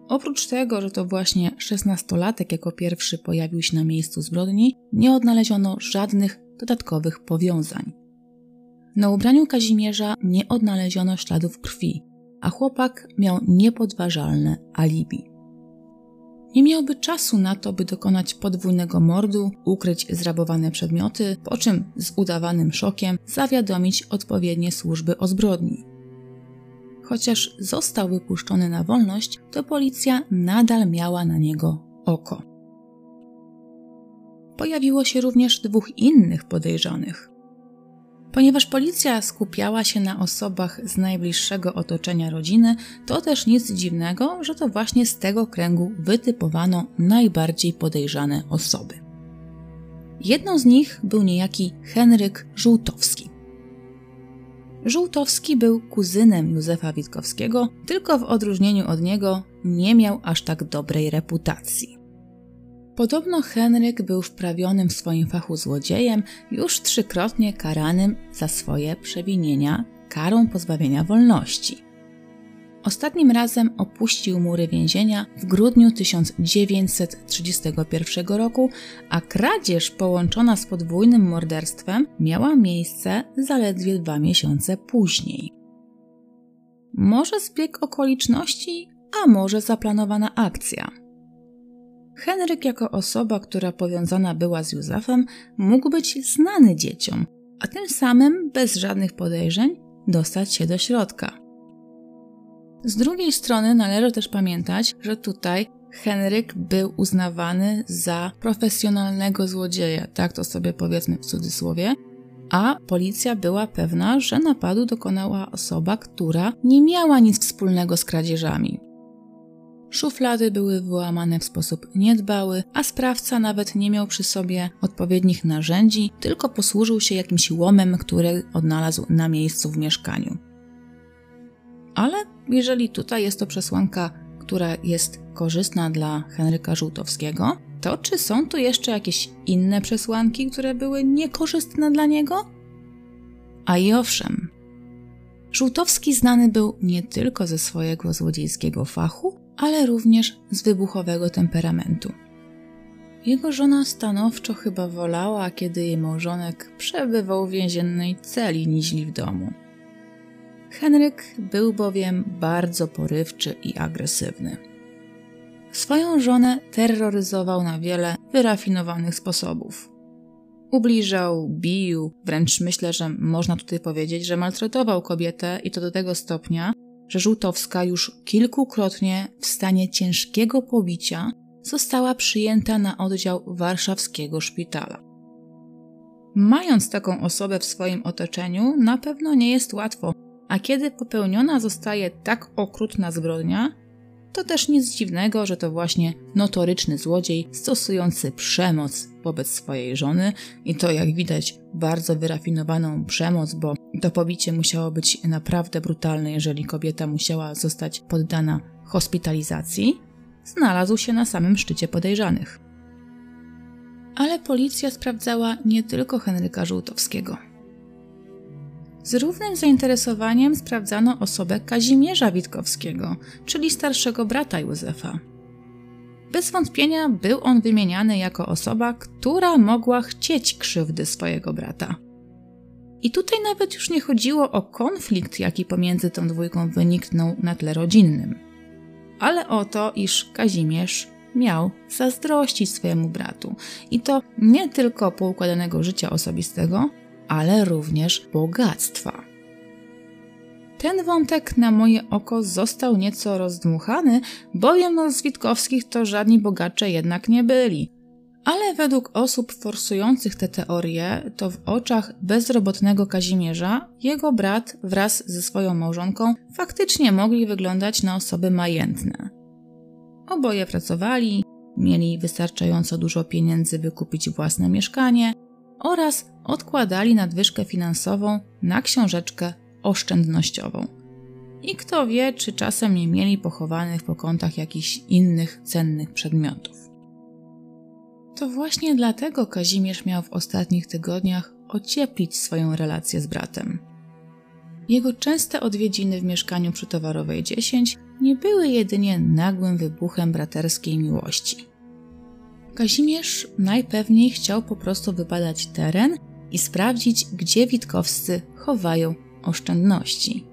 Oprócz tego, że to właśnie szesnastolatek jako pierwszy pojawił się na miejscu zbrodni, nie odnaleziono żadnych dodatkowych powiązań. Na ubraniu Kazimierza nie odnaleziono śladów krwi, a chłopak miał niepodważalne alibi. Nie miałby czasu na to, by dokonać podwójnego mordu, ukryć zrabowane przedmioty, po czym z udawanym szokiem zawiadomić odpowiednie służby o zbrodni. Chociaż został wypuszczony na wolność, to policja nadal miała na niego oko. Pojawiło się również dwóch innych podejrzanych. Ponieważ policja skupiała się na osobach z najbliższego otoczenia rodziny, to też nic dziwnego, że to właśnie z tego kręgu wytypowano najbardziej podejrzane osoby. Jedną z nich był niejaki Henryk Żółtowski. Żółtowski był kuzynem Józefa Witkowskiego, tylko w odróżnieniu od niego nie miał aż tak dobrej reputacji. Podobno Henryk był wprawionym w swoim fachu złodziejem, już trzykrotnie karanym za swoje przewinienia karą pozbawienia wolności. Ostatnim razem opuścił mury więzienia w grudniu 1931 roku, a kradzież połączona z podwójnym morderstwem miała miejsce zaledwie dwa miesiące później. Może zbieg okoliczności, a może zaplanowana akcja. Henryk jako osoba, która powiązana była z Józefem, mógł być znany dzieciom, a tym samym bez żadnych podejrzeń dostać się do środka. Z drugiej strony należy też pamiętać, że tutaj Henryk był uznawany za profesjonalnego złodzieja, tak to sobie powiedzmy w cudzysłowie, a policja była pewna, że napadu dokonała osoba, która nie miała nic wspólnego z kradzieżami. Szuflady były wyłamane w sposób niedbały, a sprawca nawet nie miał przy sobie odpowiednich narzędzi, tylko posłużył się jakimś łomem, który odnalazł na miejscu w mieszkaniu. Ale jeżeli tutaj jest to przesłanka, która jest korzystna dla Henryka Żółtowskiego, to czy są tu jeszcze jakieś inne przesłanki, które były niekorzystne dla niego? A i owszem, Żółtowski znany był nie tylko ze swojego złodziejskiego fachu, ale również z wybuchowego temperamentu. Jego żona stanowczo chyba wolała, kiedy jej małżonek przebywał w więziennej celi niźli w domu. Henryk był bowiem bardzo porywczy i agresywny. Swoją żonę terroryzował na wiele wyrafinowanych sposobów. Ubliżał, bił, wręcz myślę, że można tutaj powiedzieć, że maltretował kobietę i to do tego stopnia, że Żółtowska już kilkukrotnie w stanie ciężkiego pobicia została przyjęta na oddział warszawskiego szpitala. Mając taką osobę w swoim otoczeniu, na pewno nie jest łatwo, a kiedy popełniona zostaje tak okrutna zbrodnia, to też nic dziwnego, że to właśnie notoryczny złodziej stosujący przemoc wobec swojej żony i to jak widać bardzo wyrafinowaną przemoc, bo to pobicie musiało być naprawdę brutalne, jeżeli kobieta musiała zostać poddana hospitalizacji, znalazł się na samym szczycie podejrzanych. Ale policja sprawdzała nie tylko Henryka Żółtowskiego. Z równym zainteresowaniem sprawdzano osobę Kazimierza Witkowskiego, czyli starszego brata Józefa. Bez wątpienia był on wymieniany jako osoba, która mogła chcieć krzywdy swojego brata. I tutaj nawet już nie chodziło o konflikt, jaki pomiędzy tą dwójką wyniknął na tle rodzinnym, ale o to, iż Kazimierz miał zazdrościć swojemu bratu. I to nie tylko poukładanego życia osobistego, ale również bogactwa. Ten wątek na moje oko został nieco rozdmuchany, bowiem z Witkowskich to żadni bogacze jednak nie byli. Ale według osób forsujących te teorie, to w oczach bezrobotnego Kazimierza jego brat wraz ze swoją małżonką faktycznie mogli wyglądać na osoby majętne. Oboje pracowali, mieli wystarczająco dużo pieniędzy, by kupić własne mieszkanie oraz odkładali nadwyżkę finansową na książeczkę oszczędnościową. I kto wie, czy czasem nie mieli pochowanych po kątach jakichś innych cennych przedmiotów. To właśnie dlatego Kazimierz miał w ostatnich tygodniach ocieplić swoją relację z bratem. Jego częste odwiedziny w mieszkaniu przy Towarowej 10 nie były jedynie nagłym wybuchem braterskiej miłości. Kazimierz najpewniej chciał po prostu wybadać teren i sprawdzić, gdzie Witkowscy chowają oszczędności.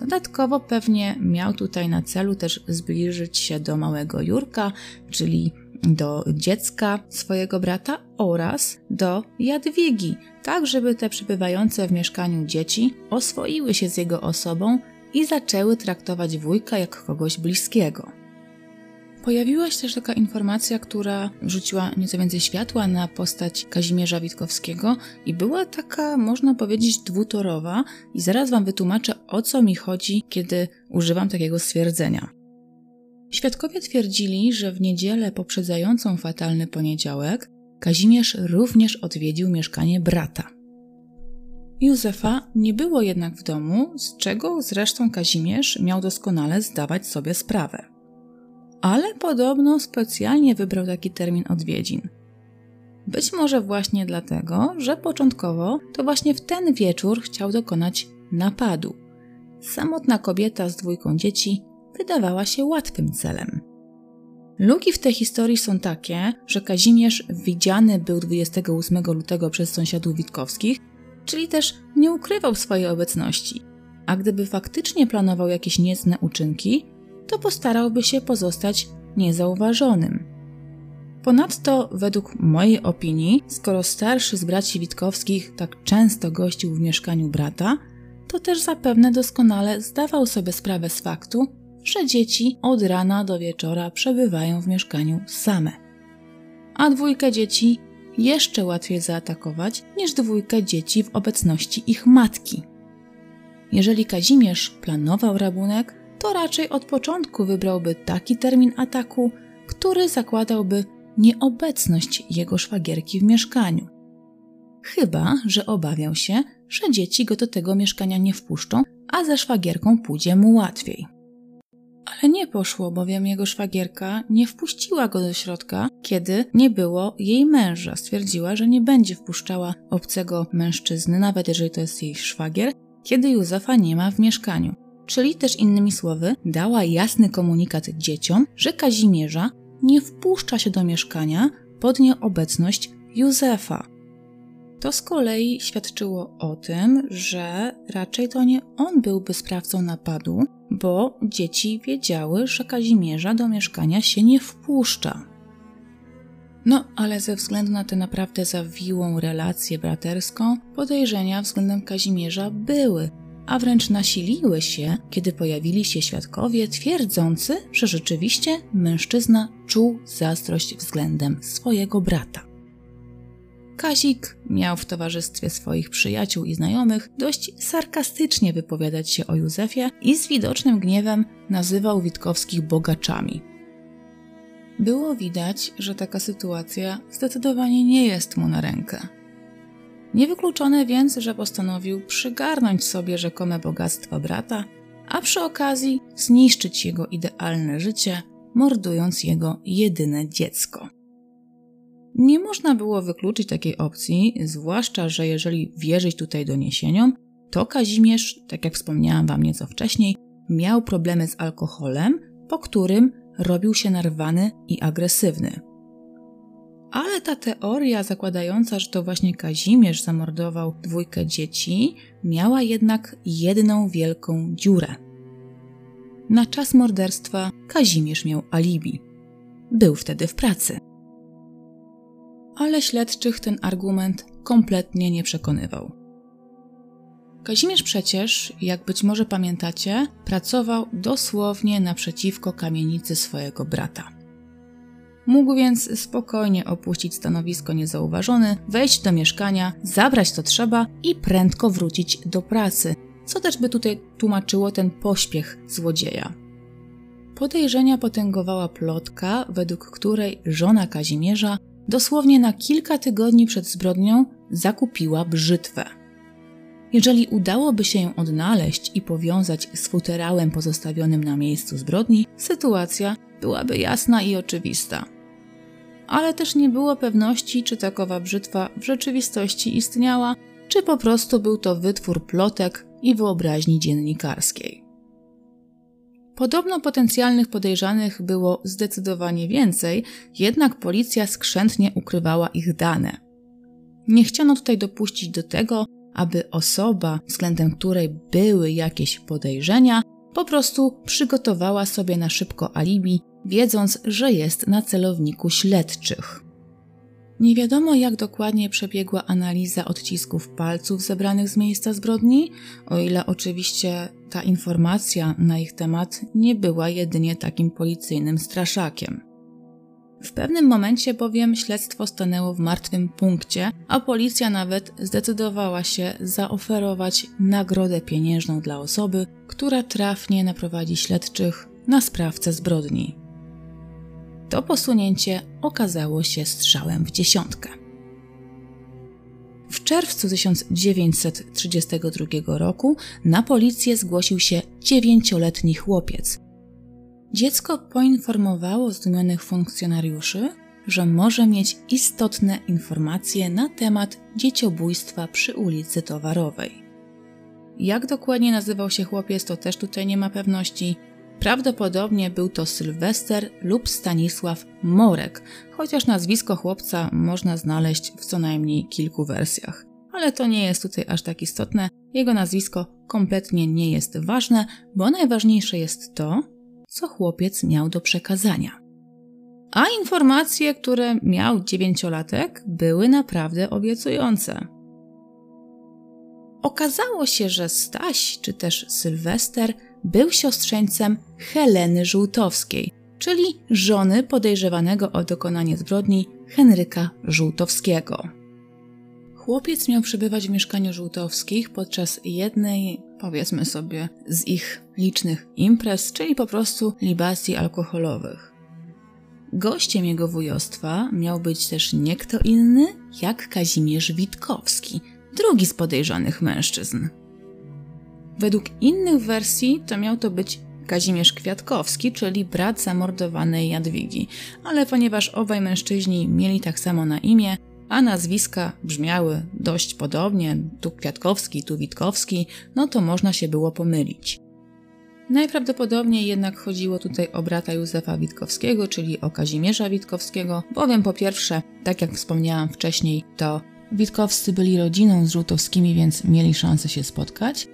Dodatkowo pewnie miał tutaj na celu też zbliżyć się do małego Jurka, czyli do dziecka swojego brata oraz do Jadwigi, tak żeby te przybywające w mieszkaniu dzieci oswoiły się z jego osobą i zaczęły traktować wujka jak kogoś bliskiego. Pojawiła się też taka informacja, która rzuciła nieco więcej światła na postać Kazimierza Witkowskiego i była taka, można powiedzieć, dwutorowa i zaraz Wam wytłumaczę, o co mi chodzi, kiedy używam takiego stwierdzenia. Świadkowie twierdzili, że w niedzielę poprzedzającą fatalny poniedziałek Kazimierz również odwiedził mieszkanie brata. Józefa nie było jednak w domu, z czego zresztą Kazimierz miał doskonale zdawać sobie sprawę. Ale podobno specjalnie wybrał taki termin odwiedzin. Być może właśnie dlatego, że początkowo to właśnie w ten wieczór chciał dokonać napadu. Samotna kobieta z dwójką dzieci wydawała się łatwym celem. Luki w tej historii są takie, że Kazimierz widziany był 28 lutego przez sąsiadów Witkowskich, czyli też nie ukrywał swojej obecności. A gdyby faktycznie planował jakieś niecne uczynki, to postarałby się pozostać niezauważonym. Ponadto, według mojej opinii, skoro starszy z braci Witkowskich tak często gościł w mieszkaniu brata, to też zapewne doskonale zdawał sobie sprawę z faktu, że dzieci od rana do wieczora przebywają w mieszkaniu same. A dwójkę dzieci jeszcze łatwiej zaatakować niż dwójkę dzieci w obecności ich matki. Jeżeli Kazimierz planował rabunek, to raczej od początku wybrałby taki termin ataku, który zakładałby nieobecność jego szwagierki w mieszkaniu. Chyba, że obawiał się, że dzieci go do tego mieszkania nie wpuszczą, a ze szwagierką pójdzie mu łatwiej. Ale nie poszło, bowiem jego szwagierka nie wpuściła go do środka, kiedy nie było jej męża. Stwierdziła, że nie będzie wpuszczała obcego mężczyzny, nawet jeżeli to jest jej szwagier, kiedy Józefa nie ma w mieszkaniu. Czyli też innymi słowy, dała jasny komunikat dzieciom, że Kazimierza nie wpuszcza się do mieszkania pod nieobecność Józefa. To z kolei świadczyło o tym, że raczej to nie on byłby sprawcą napadu, bo dzieci wiedziały, że Kazimierza do mieszkania się nie wpuszcza. No, ale ze względu na tę naprawdę zawiłą relację braterską, podejrzenia względem Kazimierza były, a wręcz nasiliły się, kiedy pojawili się świadkowie twierdzący, że rzeczywiście mężczyzna czuł zazdrość względem swojego brata. Kazik miał w towarzystwie swoich przyjaciół i znajomych dość sarkastycznie wypowiadać się o Józefie i z widocznym gniewem nazywał Witkowskich bogaczami. Było widać, że taka sytuacja zdecydowanie nie jest mu na rękę. Niewykluczone więc, że postanowił przygarnąć sobie rzekome bogactwa brata, a przy okazji zniszczyć jego idealne życie, mordując jego jedyne dziecko. Nie można było wykluczyć takiej opcji, zwłaszcza, że jeżeli wierzyć tutaj doniesieniom, to Kazimierz, tak jak wspomniałam Wam nieco wcześniej, miał problemy z alkoholem, po którym robił się narwany i agresywny. Ale ta teoria zakładająca, że to właśnie Kazimierz zamordował dwójkę dzieci, miała jednak jedną wielką dziurę. Na czas morderstwa Kazimierz miał alibi. Był wtedy w pracy ale śledczych ten argument kompletnie nie przekonywał. Kazimierz przecież, jak być może pamiętacie, pracował dosłownie naprzeciwko kamienicy swojego brata. Mógł więc spokojnie opuścić stanowisko niezauważony, wejść do mieszkania, zabrać to trzeba i prędko wrócić do pracy, co też by tutaj tłumaczyło ten pośpiech złodzieja. Podejrzenia potęgowała plotka, według której żona Kazimierza dosłownie na kilka tygodni przed zbrodnią zakupiła brzytwę. Jeżeli udałoby się ją odnaleźć i powiązać z futerałem pozostawionym na miejscu zbrodni, sytuacja byłaby jasna i oczywista. Ale też nie było pewności, czy takowa brzytwa w rzeczywistości istniała, czy po prostu był to wytwór plotek i wyobraźni dziennikarskiej. Podobno potencjalnych podejrzanych było zdecydowanie więcej, jednak policja skrzętnie ukrywała ich dane. Nie chciano tutaj dopuścić do tego, aby osoba, względem której były jakieś podejrzenia, po prostu przygotowała sobie na szybko alibi, wiedząc, że jest na celowniku śledczych. Nie wiadomo, jak dokładnie przebiegła analiza odcisków palców zebranych z miejsca zbrodni, o ile oczywiście ta informacja na ich temat nie była jedynie takim policyjnym straszakiem. W pewnym momencie bowiem śledztwo stanęło w martwym punkcie, a policja nawet zdecydowała się zaoferować nagrodę pieniężną dla osoby, która trafnie naprowadzi śledczych na sprawcę zbrodni. To posunięcie okazało się strzałem w dziesiątkę. W czerwcu 1932 roku na policję zgłosił się dziewięcioletni chłopiec. Dziecko poinformowało zdumionych funkcjonariuszy, że może mieć istotne informacje na temat dzieciobójstwa przy ulicy Towarowej. Jak dokładnie nazywał się chłopiec, to też tutaj nie ma pewności. Prawdopodobnie był to Sylwester lub Stanisław Morek, chociaż nazwisko chłopca można znaleźć w co najmniej kilku wersjach. Ale to nie jest tutaj aż tak istotne, jego nazwisko kompletnie nie jest ważne, bo najważniejsze jest to, co chłopiec miał do przekazania. A informacje, które miał dziewięciolatek, były naprawdę obiecujące. Okazało się, że Staś, czy też Sylwester, był siostrzeńcem Heleny Żółtowskiej, czyli żony podejrzewanego o dokonanie zbrodni Henryka Żółtowskiego. Chłopiec miał przebywać w mieszkaniu Żółtowskich podczas jednej, powiedzmy sobie, z ich licznych imprez, czyli po prostu libacji alkoholowych. Gościem jego wujostwa miał być też nie kto inny jak Kazimierz Witkowski, drugi z podejrzanych mężczyzn. Według innych wersji to miał to być Kazimierz Kwiatkowski, czyli brat zamordowanej Jadwigi, ale ponieważ obaj mężczyźni mieli tak samo na imię, a nazwiska brzmiały dość podobnie, tu Kwiatkowski, tu Witkowski, no to można się było pomylić. Najprawdopodobniej jednak chodziło tutaj o brata Józefa Witkowskiego, czyli o Kazimierza Witkowskiego, bowiem po pierwsze, tak jak wspomniałam wcześniej, to Witkowscy byli rodziną z Żółtowskimi, więc mieli szansę się spotkać.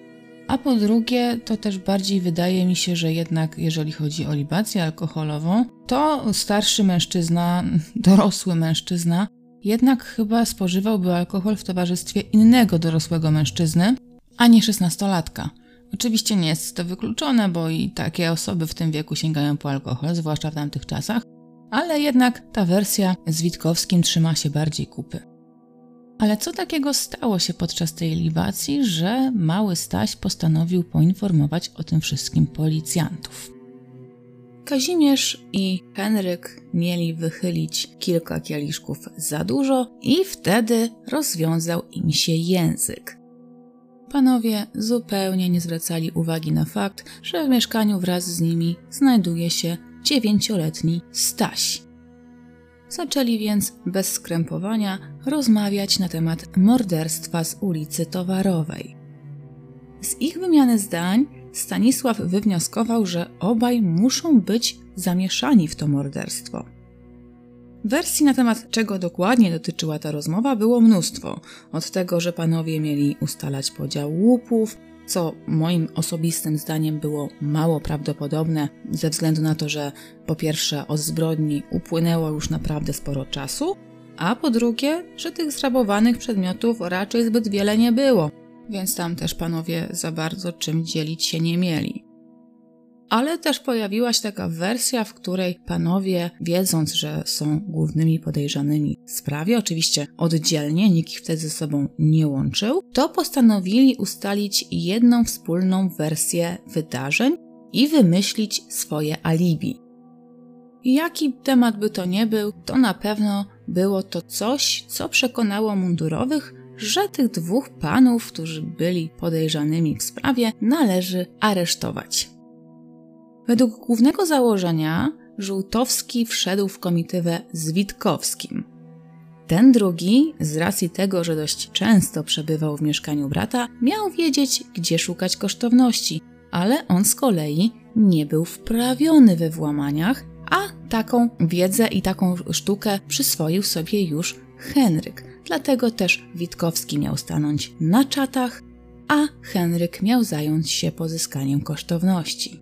A po drugie, to też bardziej wydaje mi się, że jednak jeżeli chodzi o libację alkoholową, to starszy mężczyzna, [LAUGHS] dorosły mężczyzna, jednak chyba spożywałby alkohol w towarzystwie innego dorosłego mężczyzny, a nie szesnastolatka. Oczywiście nie jest to wykluczone, bo i takie osoby w tym wieku sięgają po alkohol, zwłaszcza w tamtych czasach, ale jednak ta wersja z Witkowskim trzyma się bardziej kupy. Ale co takiego stało się podczas tej libacji, że mały Staś postanowił poinformować o tym wszystkim policjantów? Kazimierz i Henryk mieli wychylić kilka kieliszków za dużo i wtedy rozwiązał im się język. Panowie zupełnie nie zwracali uwagi na fakt, że w mieszkaniu wraz z nimi znajduje się dziewięcioletni Staś. Zaczęli więc bez skrępowania rozmawiać na temat morderstwa z ulicy Towarowej. Z ich wymiany zdań Stanisław wywnioskował, że obaj muszą być zamieszani w to morderstwo. Wersji na temat czego dokładnie dotyczyła ta rozmowa było mnóstwo. Od tego, że panowie mieli ustalać podział łupów, co moim osobistym zdaniem było mało prawdopodobne, ze względu na to, że po pierwsze od zbrodni upłynęło już naprawdę sporo czasu, a po drugie, że tych zrabowanych przedmiotów raczej zbyt wiele nie było, więc tam też panowie za bardzo czym dzielić się nie mieli. Ale też pojawiła się taka wersja, w której panowie, wiedząc, że są głównymi podejrzanymi w sprawie, oczywiście oddzielnie, nikt ich wtedy ze sobą nie łączył, to postanowili ustalić jedną wspólną wersję wydarzeń i wymyślić swoje alibi. Jaki temat by to nie był, to na pewno było to coś, co przekonało mundurowych, że tych dwóch panów, którzy byli podejrzanymi w sprawie, należy aresztować. Według głównego założenia Żółtowski wszedł w komitywę z Witkowskim. Ten drugi, z racji tego, że dość często przebywał w mieszkaniu brata, miał wiedzieć, gdzie szukać kosztowności, ale on z kolei nie był wprawiony we włamaniach, a taką wiedzę i taką sztukę przyswoił sobie już Henryk. Dlatego też Witkowski miał stanąć na czatach, a Henryk miał zająć się pozyskaniem kosztowności.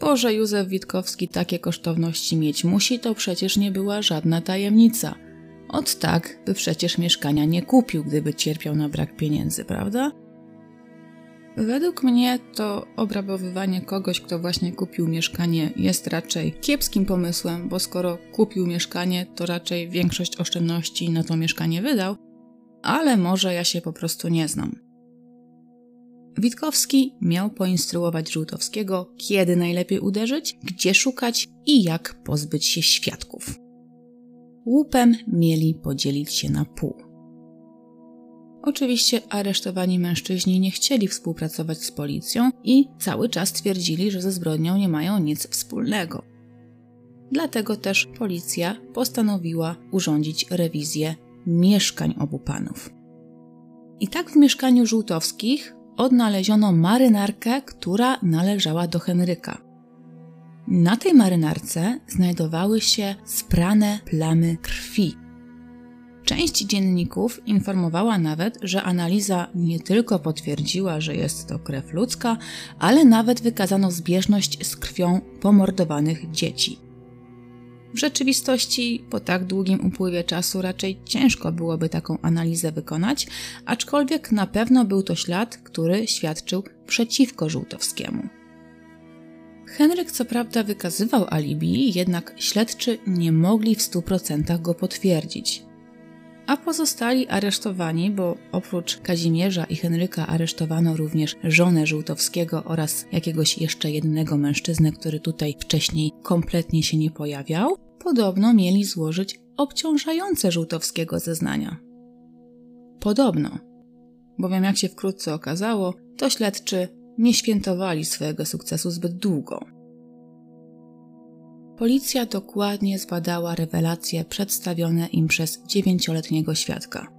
Boże, Józef Witkowski takie kosztowności mieć musi, to przecież nie była żadna tajemnica. Od tak by przecież mieszkania nie kupił, gdyby cierpiał na brak pieniędzy, prawda? Według mnie to obrabowywanie kogoś, kto właśnie kupił mieszkanie, jest raczej kiepskim pomysłem, bo skoro kupił mieszkanie, to raczej większość oszczędności na to mieszkanie wydał, ale może ja się po prostu nie znam. Witkowski miał poinstruować Żółtowskiego, kiedy najlepiej uderzyć, gdzie szukać i jak pozbyć się świadków. Łupem mieli podzielić się na pół. Oczywiście aresztowani mężczyźni nie chcieli współpracować z policją i cały czas twierdzili, że ze zbrodnią nie mają nic wspólnego. Dlatego też policja postanowiła urządzić rewizję mieszkań obu panów. I tak w mieszkaniu żółtowskich odnaleziono marynarkę, która należała do Henryka. Na tej marynarce znajdowały się sprane plamy krwi. Część dzienników informowała nawet, że analiza nie tylko potwierdziła, że jest to krew ludzka, ale nawet wykazano zbieżność z krwią pomordowanych dzieci. W rzeczywistości, po tak długim upływie czasu, raczej ciężko byłoby taką analizę wykonać, aczkolwiek na pewno był to ślad, który świadczył przeciwko Żółtowskiemu. Henryk co prawda wykazywał alibi, jednak śledczy nie mogli w 100% go potwierdzić. A pozostali aresztowani, bo oprócz Kazimierza i Henryka aresztowano również żonę Żółtowskiego oraz jakiegoś jeszcze jednego mężczyznę, który tutaj wcześniej kompletnie się nie pojawiał, podobno mieli złożyć obciążające Żółtowskiego zeznania. Podobno, bowiem jak się wkrótce okazało, to śledczy nie świętowali swojego sukcesu zbyt długo. Policja dokładnie zbadała rewelacje przedstawione im przez dziewięcioletniego świadka.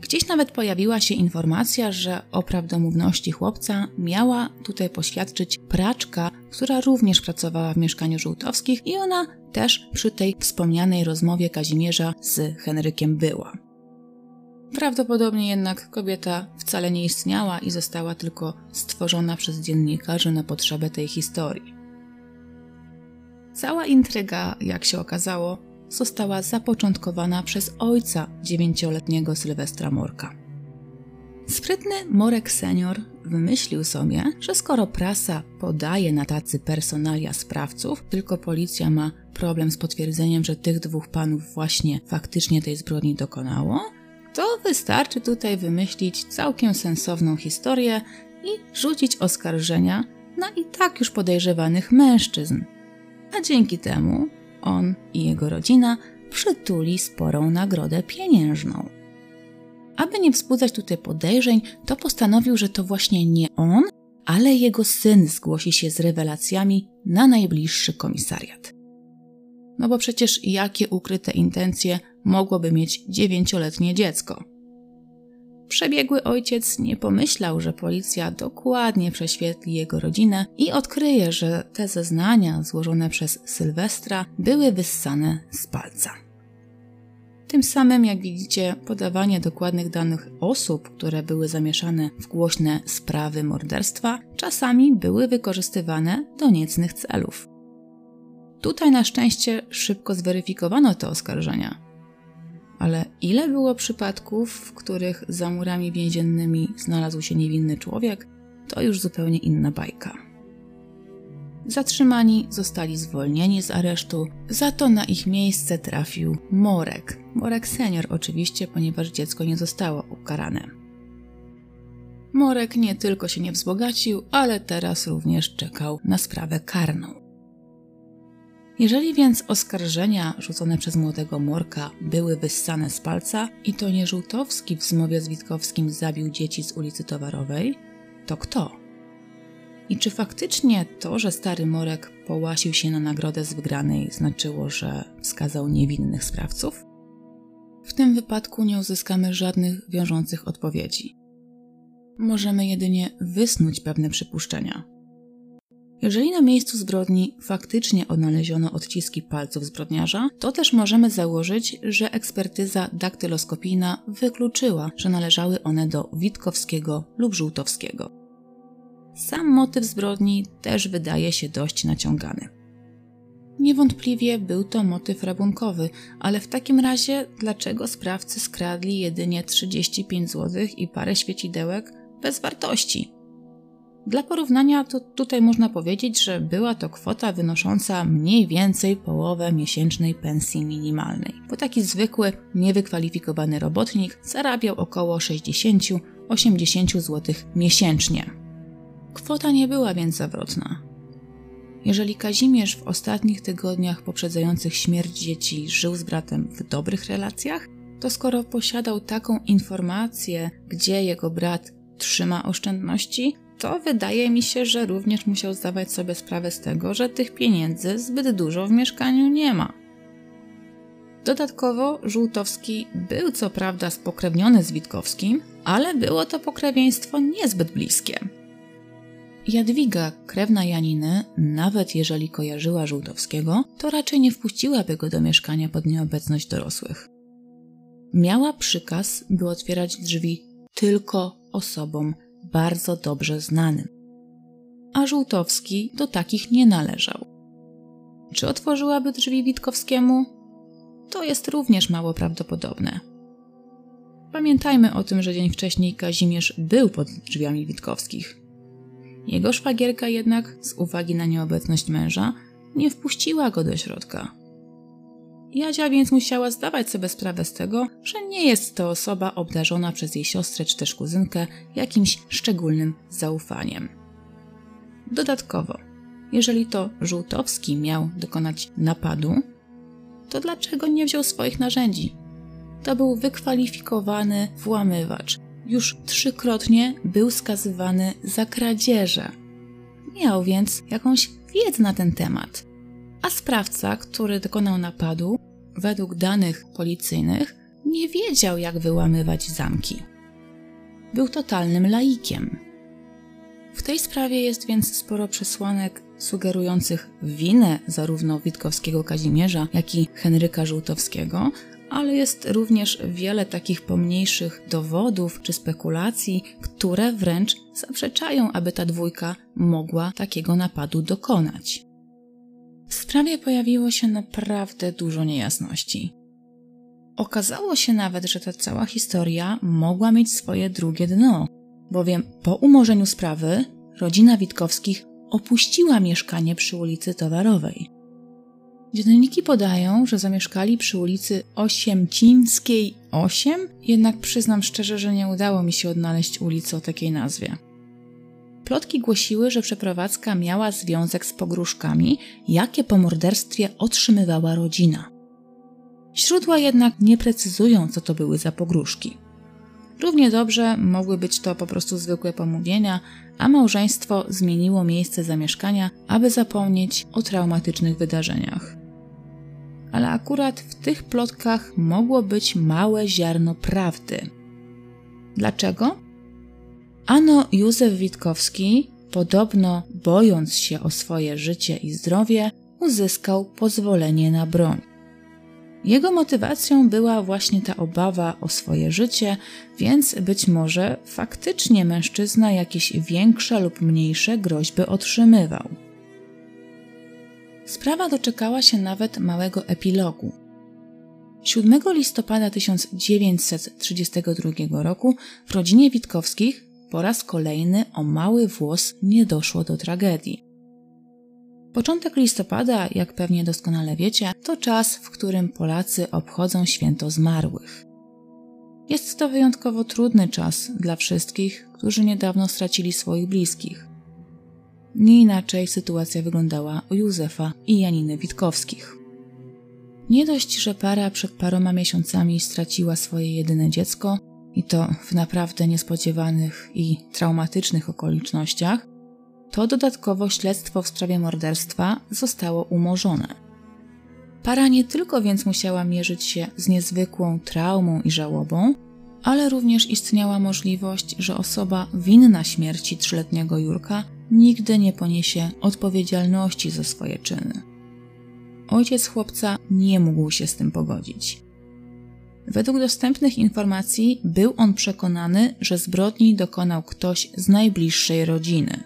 Gdzieś nawet pojawiła się informacja, że o prawdomówności chłopca miała tutaj poświadczyć praczka, która również pracowała w mieszkaniu Żółtowskich i ona też przy tej wspomnianej rozmowie Kazimierza z Henrykiem była. Prawdopodobnie jednak kobieta wcale nie istniała i została tylko stworzona przez dziennikarzy na potrzebę tej historii. Cała intryga, jak się okazało, została zapoczątkowana przez ojca dziewięcioletniego Sylwestra Morka. Sprytny Morek senior wymyślił sobie, że skoro prasa podaje na tacy personalia sprawców, tylko policja ma problem z potwierdzeniem, że tych dwóch panów właśnie faktycznie tej zbrodni dokonało, to wystarczy tutaj wymyślić całkiem sensowną historię i rzucić oskarżenia na i tak już podejrzewanych mężczyzn. A dzięki temu on i jego rodzina przytuli sporą nagrodę pieniężną. Aby nie wzbudzać tutaj podejrzeń, to postanowił, że to właśnie nie on, ale jego syn zgłosi się z rewelacjami na najbliższy komisariat. No bo przecież jakie ukryte intencje mogłoby mieć dziewięcioletnie dziecko? Przebiegły ojciec nie pomyślał, że policja dokładnie prześwietli jego rodzinę i odkryje, że te zeznania złożone przez Sylwestra były wyssane z palca. Tym samym, jak widzicie, podawanie dokładnych danych osób, które były zamieszane w głośne sprawy morderstwa, czasami były wykorzystywane do niecnych celów. Tutaj na szczęście szybko zweryfikowano te oskarżenia ale ile było przypadków, w których za murami więziennymi znalazł się niewinny człowiek, to już zupełnie inna bajka. Zatrzymani zostali zwolnieni z aresztu, za to na ich miejsce trafił Morek. Morek senior oczywiście, ponieważ dziecko nie zostało ukarane. Morek nie tylko się nie wzbogacił, ale teraz również czekał na sprawę karną. Jeżeli więc oskarżenia rzucone przez młodego Morka były wyssane z palca i to nie Żółtowski w zmowie z Witkowskim zabił dzieci z ulicy Towarowej, to kto? I czy faktycznie to, że stary Morek połasił się na nagrodę z wygranej, znaczyło, że wskazał niewinnych sprawców? W tym wypadku nie uzyskamy żadnych wiążących odpowiedzi. Możemy jedynie wysnuć pewne przypuszczenia. Jeżeli na miejscu zbrodni faktycznie odnaleziono odciski palców zbrodniarza, to też możemy założyć, że ekspertyza daktyloskopijna wykluczyła, że należały one do Witkowskiego lub Żółtowskiego. Sam motyw zbrodni też wydaje się dość naciągany. Niewątpliwie był to motyw rabunkowy, ale w takim razie dlaczego sprawcy skradli jedynie 35 zł i parę świecidełek bez wartości? Dla porównania to tutaj można powiedzieć, że była to kwota wynosząca mniej więcej połowę miesięcznej pensji minimalnej, bo taki zwykły, niewykwalifikowany robotnik zarabiał około 60-80 zł miesięcznie. Kwota nie była więc zawrotna. Jeżeli Kazimierz w ostatnich tygodniach poprzedzających śmierć dzieci żył z bratem w dobrych relacjach, to skoro posiadał taką informację, gdzie jego brat trzyma oszczędności, to wydaje mi się, że również musiał zdawać sobie sprawę z tego, że tych pieniędzy zbyt dużo w mieszkaniu nie ma. Dodatkowo Żółtowski był co prawda spokrewniony z Witkowskim, ale było to pokrewieństwo niezbyt bliskie. Jadwiga, krewna Janiny, nawet jeżeli kojarzyła Żółtowskiego, to raczej nie wpuściłaby go do mieszkania pod nieobecność dorosłych. Miała przykaz, by otwierać drzwi tylko osobom bardzo dobrze znanym. A Żółtowski do takich nie należał. Czy otworzyłaby drzwi Witkowskiemu? To jest również mało prawdopodobne. Pamiętajmy o tym, że dzień wcześniej Kazimierz był pod drzwiami Witkowskich. Jego szwagierka jednak, z uwagi na nieobecność męża, nie wpuściła go do środka. Jadzia więc musiała zdawać sobie sprawę z tego, że nie jest to osoba obdarzona przez jej siostrę czy też kuzynkę jakimś szczególnym zaufaniem. Dodatkowo, jeżeli to Żółtowski miał dokonać napadu, to dlaczego nie wziął swoich narzędzi? To był wykwalifikowany włamywacz, już trzykrotnie był skazywany za kradzieże. Miał więc jakąś wiedzę na ten temat. A sprawca, który dokonał napadu, według danych policyjnych, nie wiedział, jak wyłamywać zamki. Był totalnym laikiem. W tej sprawie jest więc sporo przesłanek sugerujących winę zarówno Witkowskiego Kazimierza, jak i Henryka Żółtowskiego, ale jest również wiele takich pomniejszych dowodów czy spekulacji, które wręcz zaprzeczają, aby ta dwójka mogła takiego napadu dokonać. W sprawie pojawiło się naprawdę dużo niejasności. Okazało się nawet, że ta cała historia mogła mieć swoje drugie dno, bowiem po umorzeniu sprawy rodzina Witkowskich opuściła mieszkanie przy ulicy Towarowej. Dzienniki podają, że zamieszkali przy ulicy Osiemcińskiej 8, jednak przyznam szczerze, że nie udało mi się odnaleźć ulicy o takiej nazwie. Plotki głosiły, że przeprowadzka miała związek z pogróżkami, jakie po morderstwie otrzymywała rodzina. Źródła jednak nie precyzują, co to były za pogróżki. Równie dobrze mogły być to po prostu zwykłe pomówienia, a małżeństwo zmieniło miejsce zamieszkania, aby zapomnieć o traumatycznych wydarzeniach ale akurat w tych plotkach mogło być małe ziarno prawdy. Dlaczego? Ano Józef Witkowski, podobno bojąc się o swoje życie i zdrowie, uzyskał pozwolenie na broń. Jego motywacją była właśnie ta obawa o swoje życie, więc być może faktycznie mężczyzna jakieś większe lub mniejsze groźby otrzymywał. Sprawa doczekała się nawet małego epilogu. 7 listopada 1932 roku w rodzinie Witkowskich po raz kolejny o mały włos nie doszło do tragedii. Początek listopada, jak pewnie doskonale wiecie, to czas, w którym Polacy obchodzą święto zmarłych. Jest to wyjątkowo trudny czas dla wszystkich, którzy niedawno stracili swoich bliskich. Nie inaczej sytuacja wyglądała u Józefa i Janiny Witkowskich. Nie dość, że para przed paroma miesiącami straciła swoje jedyne dziecko, i to w naprawdę niespodziewanych i traumatycznych okolicznościach, to dodatkowo śledztwo w sprawie morderstwa zostało umorzone. Para nie tylko więc musiała mierzyć się z niezwykłą traumą i żałobą, ale również istniała możliwość, że osoba winna śmierci trzyletniego Jurka nigdy nie poniesie odpowiedzialności za swoje czyny. Ojciec chłopca nie mógł się z tym pogodzić. Według dostępnych informacji był on przekonany, że zbrodni dokonał ktoś z najbliższej rodziny.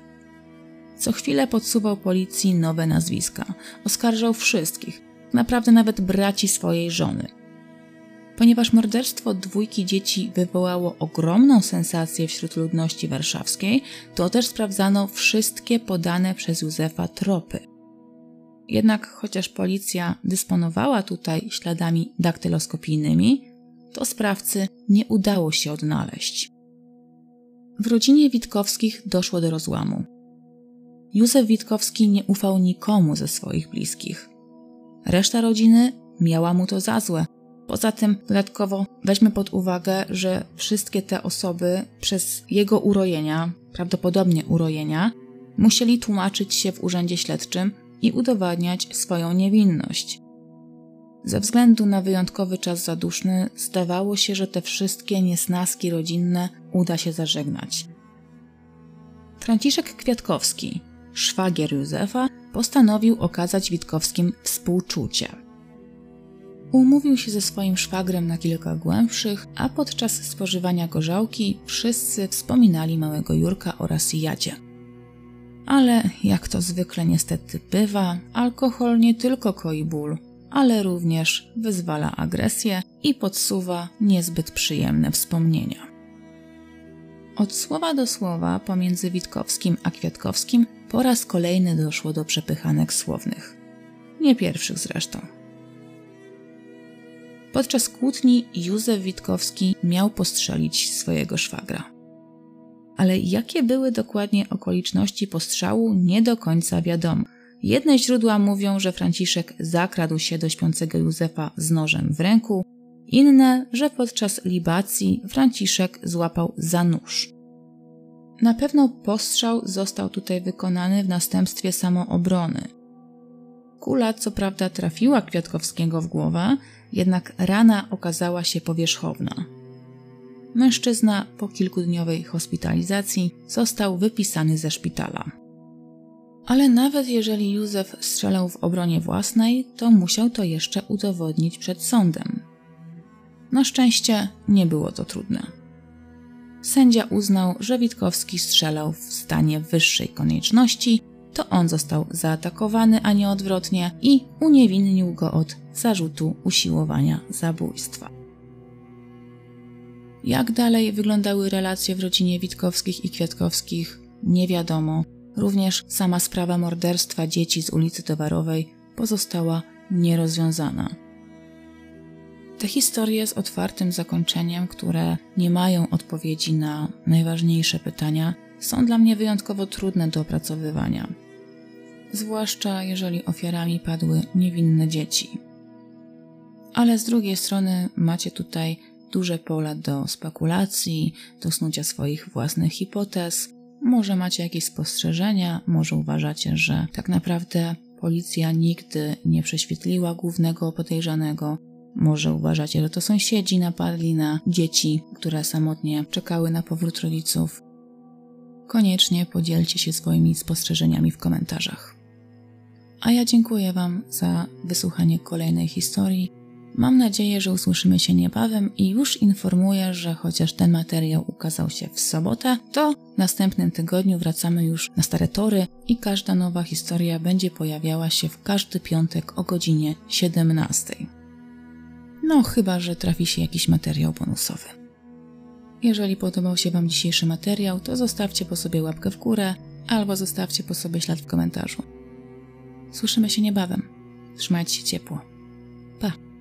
Co chwilę podsuwał policji nowe nazwiska, oskarżał wszystkich, naprawdę nawet braci swojej żony. Ponieważ morderstwo dwójki dzieci wywołało ogromną sensację wśród ludności warszawskiej, to też sprawdzano wszystkie podane przez Józefa tropy. Jednak chociaż policja dysponowała tutaj śladami daktyloskopijnymi, to sprawcy nie udało się odnaleźć. W rodzinie Witkowskich doszło do rozłamu. Józef Witkowski nie ufał nikomu ze swoich bliskich. Reszta rodziny miała mu to za złe. Poza tym, dodatkowo weźmy pod uwagę, że wszystkie te osoby przez jego urojenia, prawdopodobnie urojenia, musieli tłumaczyć się w urzędzie śledczym i udowadniać swoją niewinność. Ze względu na wyjątkowy czas zaduszny, zdawało się, że te wszystkie niesnaski rodzinne uda się zażegnać. Franciszek Kwiatkowski, szwagier Józefa, postanowił okazać Witkowskim współczucie. Umówił się ze swoim szwagrem na kilka głębszych, a podczas spożywania gorzałki wszyscy wspominali małego Jurka oraz Jadzie. Ale jak to zwykle niestety bywa, alkohol nie tylko koi ból, ale również wyzwala agresję i podsuwa niezbyt przyjemne wspomnienia. Od słowa do słowa pomiędzy Witkowskim a Kwiatkowskim po raz kolejny doszło do przepychanek słownych. Nie pierwszych zresztą. Podczas kłótni Józef Witkowski miał postrzelić swojego szwagra. Ale jakie były dokładnie okoliczności postrzału, nie do końca wiadomo. Jedne źródła mówią, że Franciszek zakradł się do śpiącego Józefa z nożem w ręku, inne, że podczas libacji Franciszek złapał za nóż. Na pewno postrzał został tutaj wykonany w następstwie samoobrony. Kula co prawda trafiła Kwiatkowskiego w głowę, jednak rana okazała się powierzchowna. Mężczyzna po kilkudniowej hospitalizacji został wypisany ze szpitala. Ale nawet jeżeli Józef strzelał w obronie własnej, to musiał to jeszcze udowodnić przed sądem. Na szczęście nie było to trudne. Sędzia uznał, że Witkowski strzelał w stanie wyższej konieczności, to on został zaatakowany, a nie odwrotnie, i uniewinnił go od zarzutu usiłowania zabójstwa. Jak dalej wyglądały relacje w rodzinie Witkowskich i Kwiatkowskich, nie wiadomo. Również sama sprawa morderstwa dzieci z ulicy Towarowej pozostała nierozwiązana. Te historie z otwartym zakończeniem, które nie mają odpowiedzi na najważniejsze pytania, są dla mnie wyjątkowo trudne do opracowywania. Zwłaszcza jeżeli ofiarami padły niewinne dzieci. Ale z drugiej strony macie tutaj duże pole do spekulacji, do snucia swoich własnych hipotez. Może macie jakieś spostrzeżenia, może uważacie, że tak naprawdę policja nigdy nie prześwietliła głównego podejrzanego. Może uważacie, że to sąsiedzi napadli na dzieci, które samotnie czekały na powrót rodziców. Koniecznie podzielcie się swoimi spostrzeżeniami w komentarzach. A ja dziękuję Wam za wysłuchanie kolejnej historii Mam nadzieję, że usłyszymy się niebawem i już informuję, że chociaż ten materiał ukazał się w sobotę, to w następnym tygodniu wracamy już na stare tory i każda nowa historia będzie pojawiała się w każdy piątek o godzinie 17. No, chyba że trafi się jakiś materiał bonusowy. Jeżeli podobał się Wam dzisiejszy materiał, to zostawcie po sobie łapkę w górę albo zostawcie po sobie ślad w komentarzu. Słyszymy się niebawem. Trzymajcie się ciepło. Pa!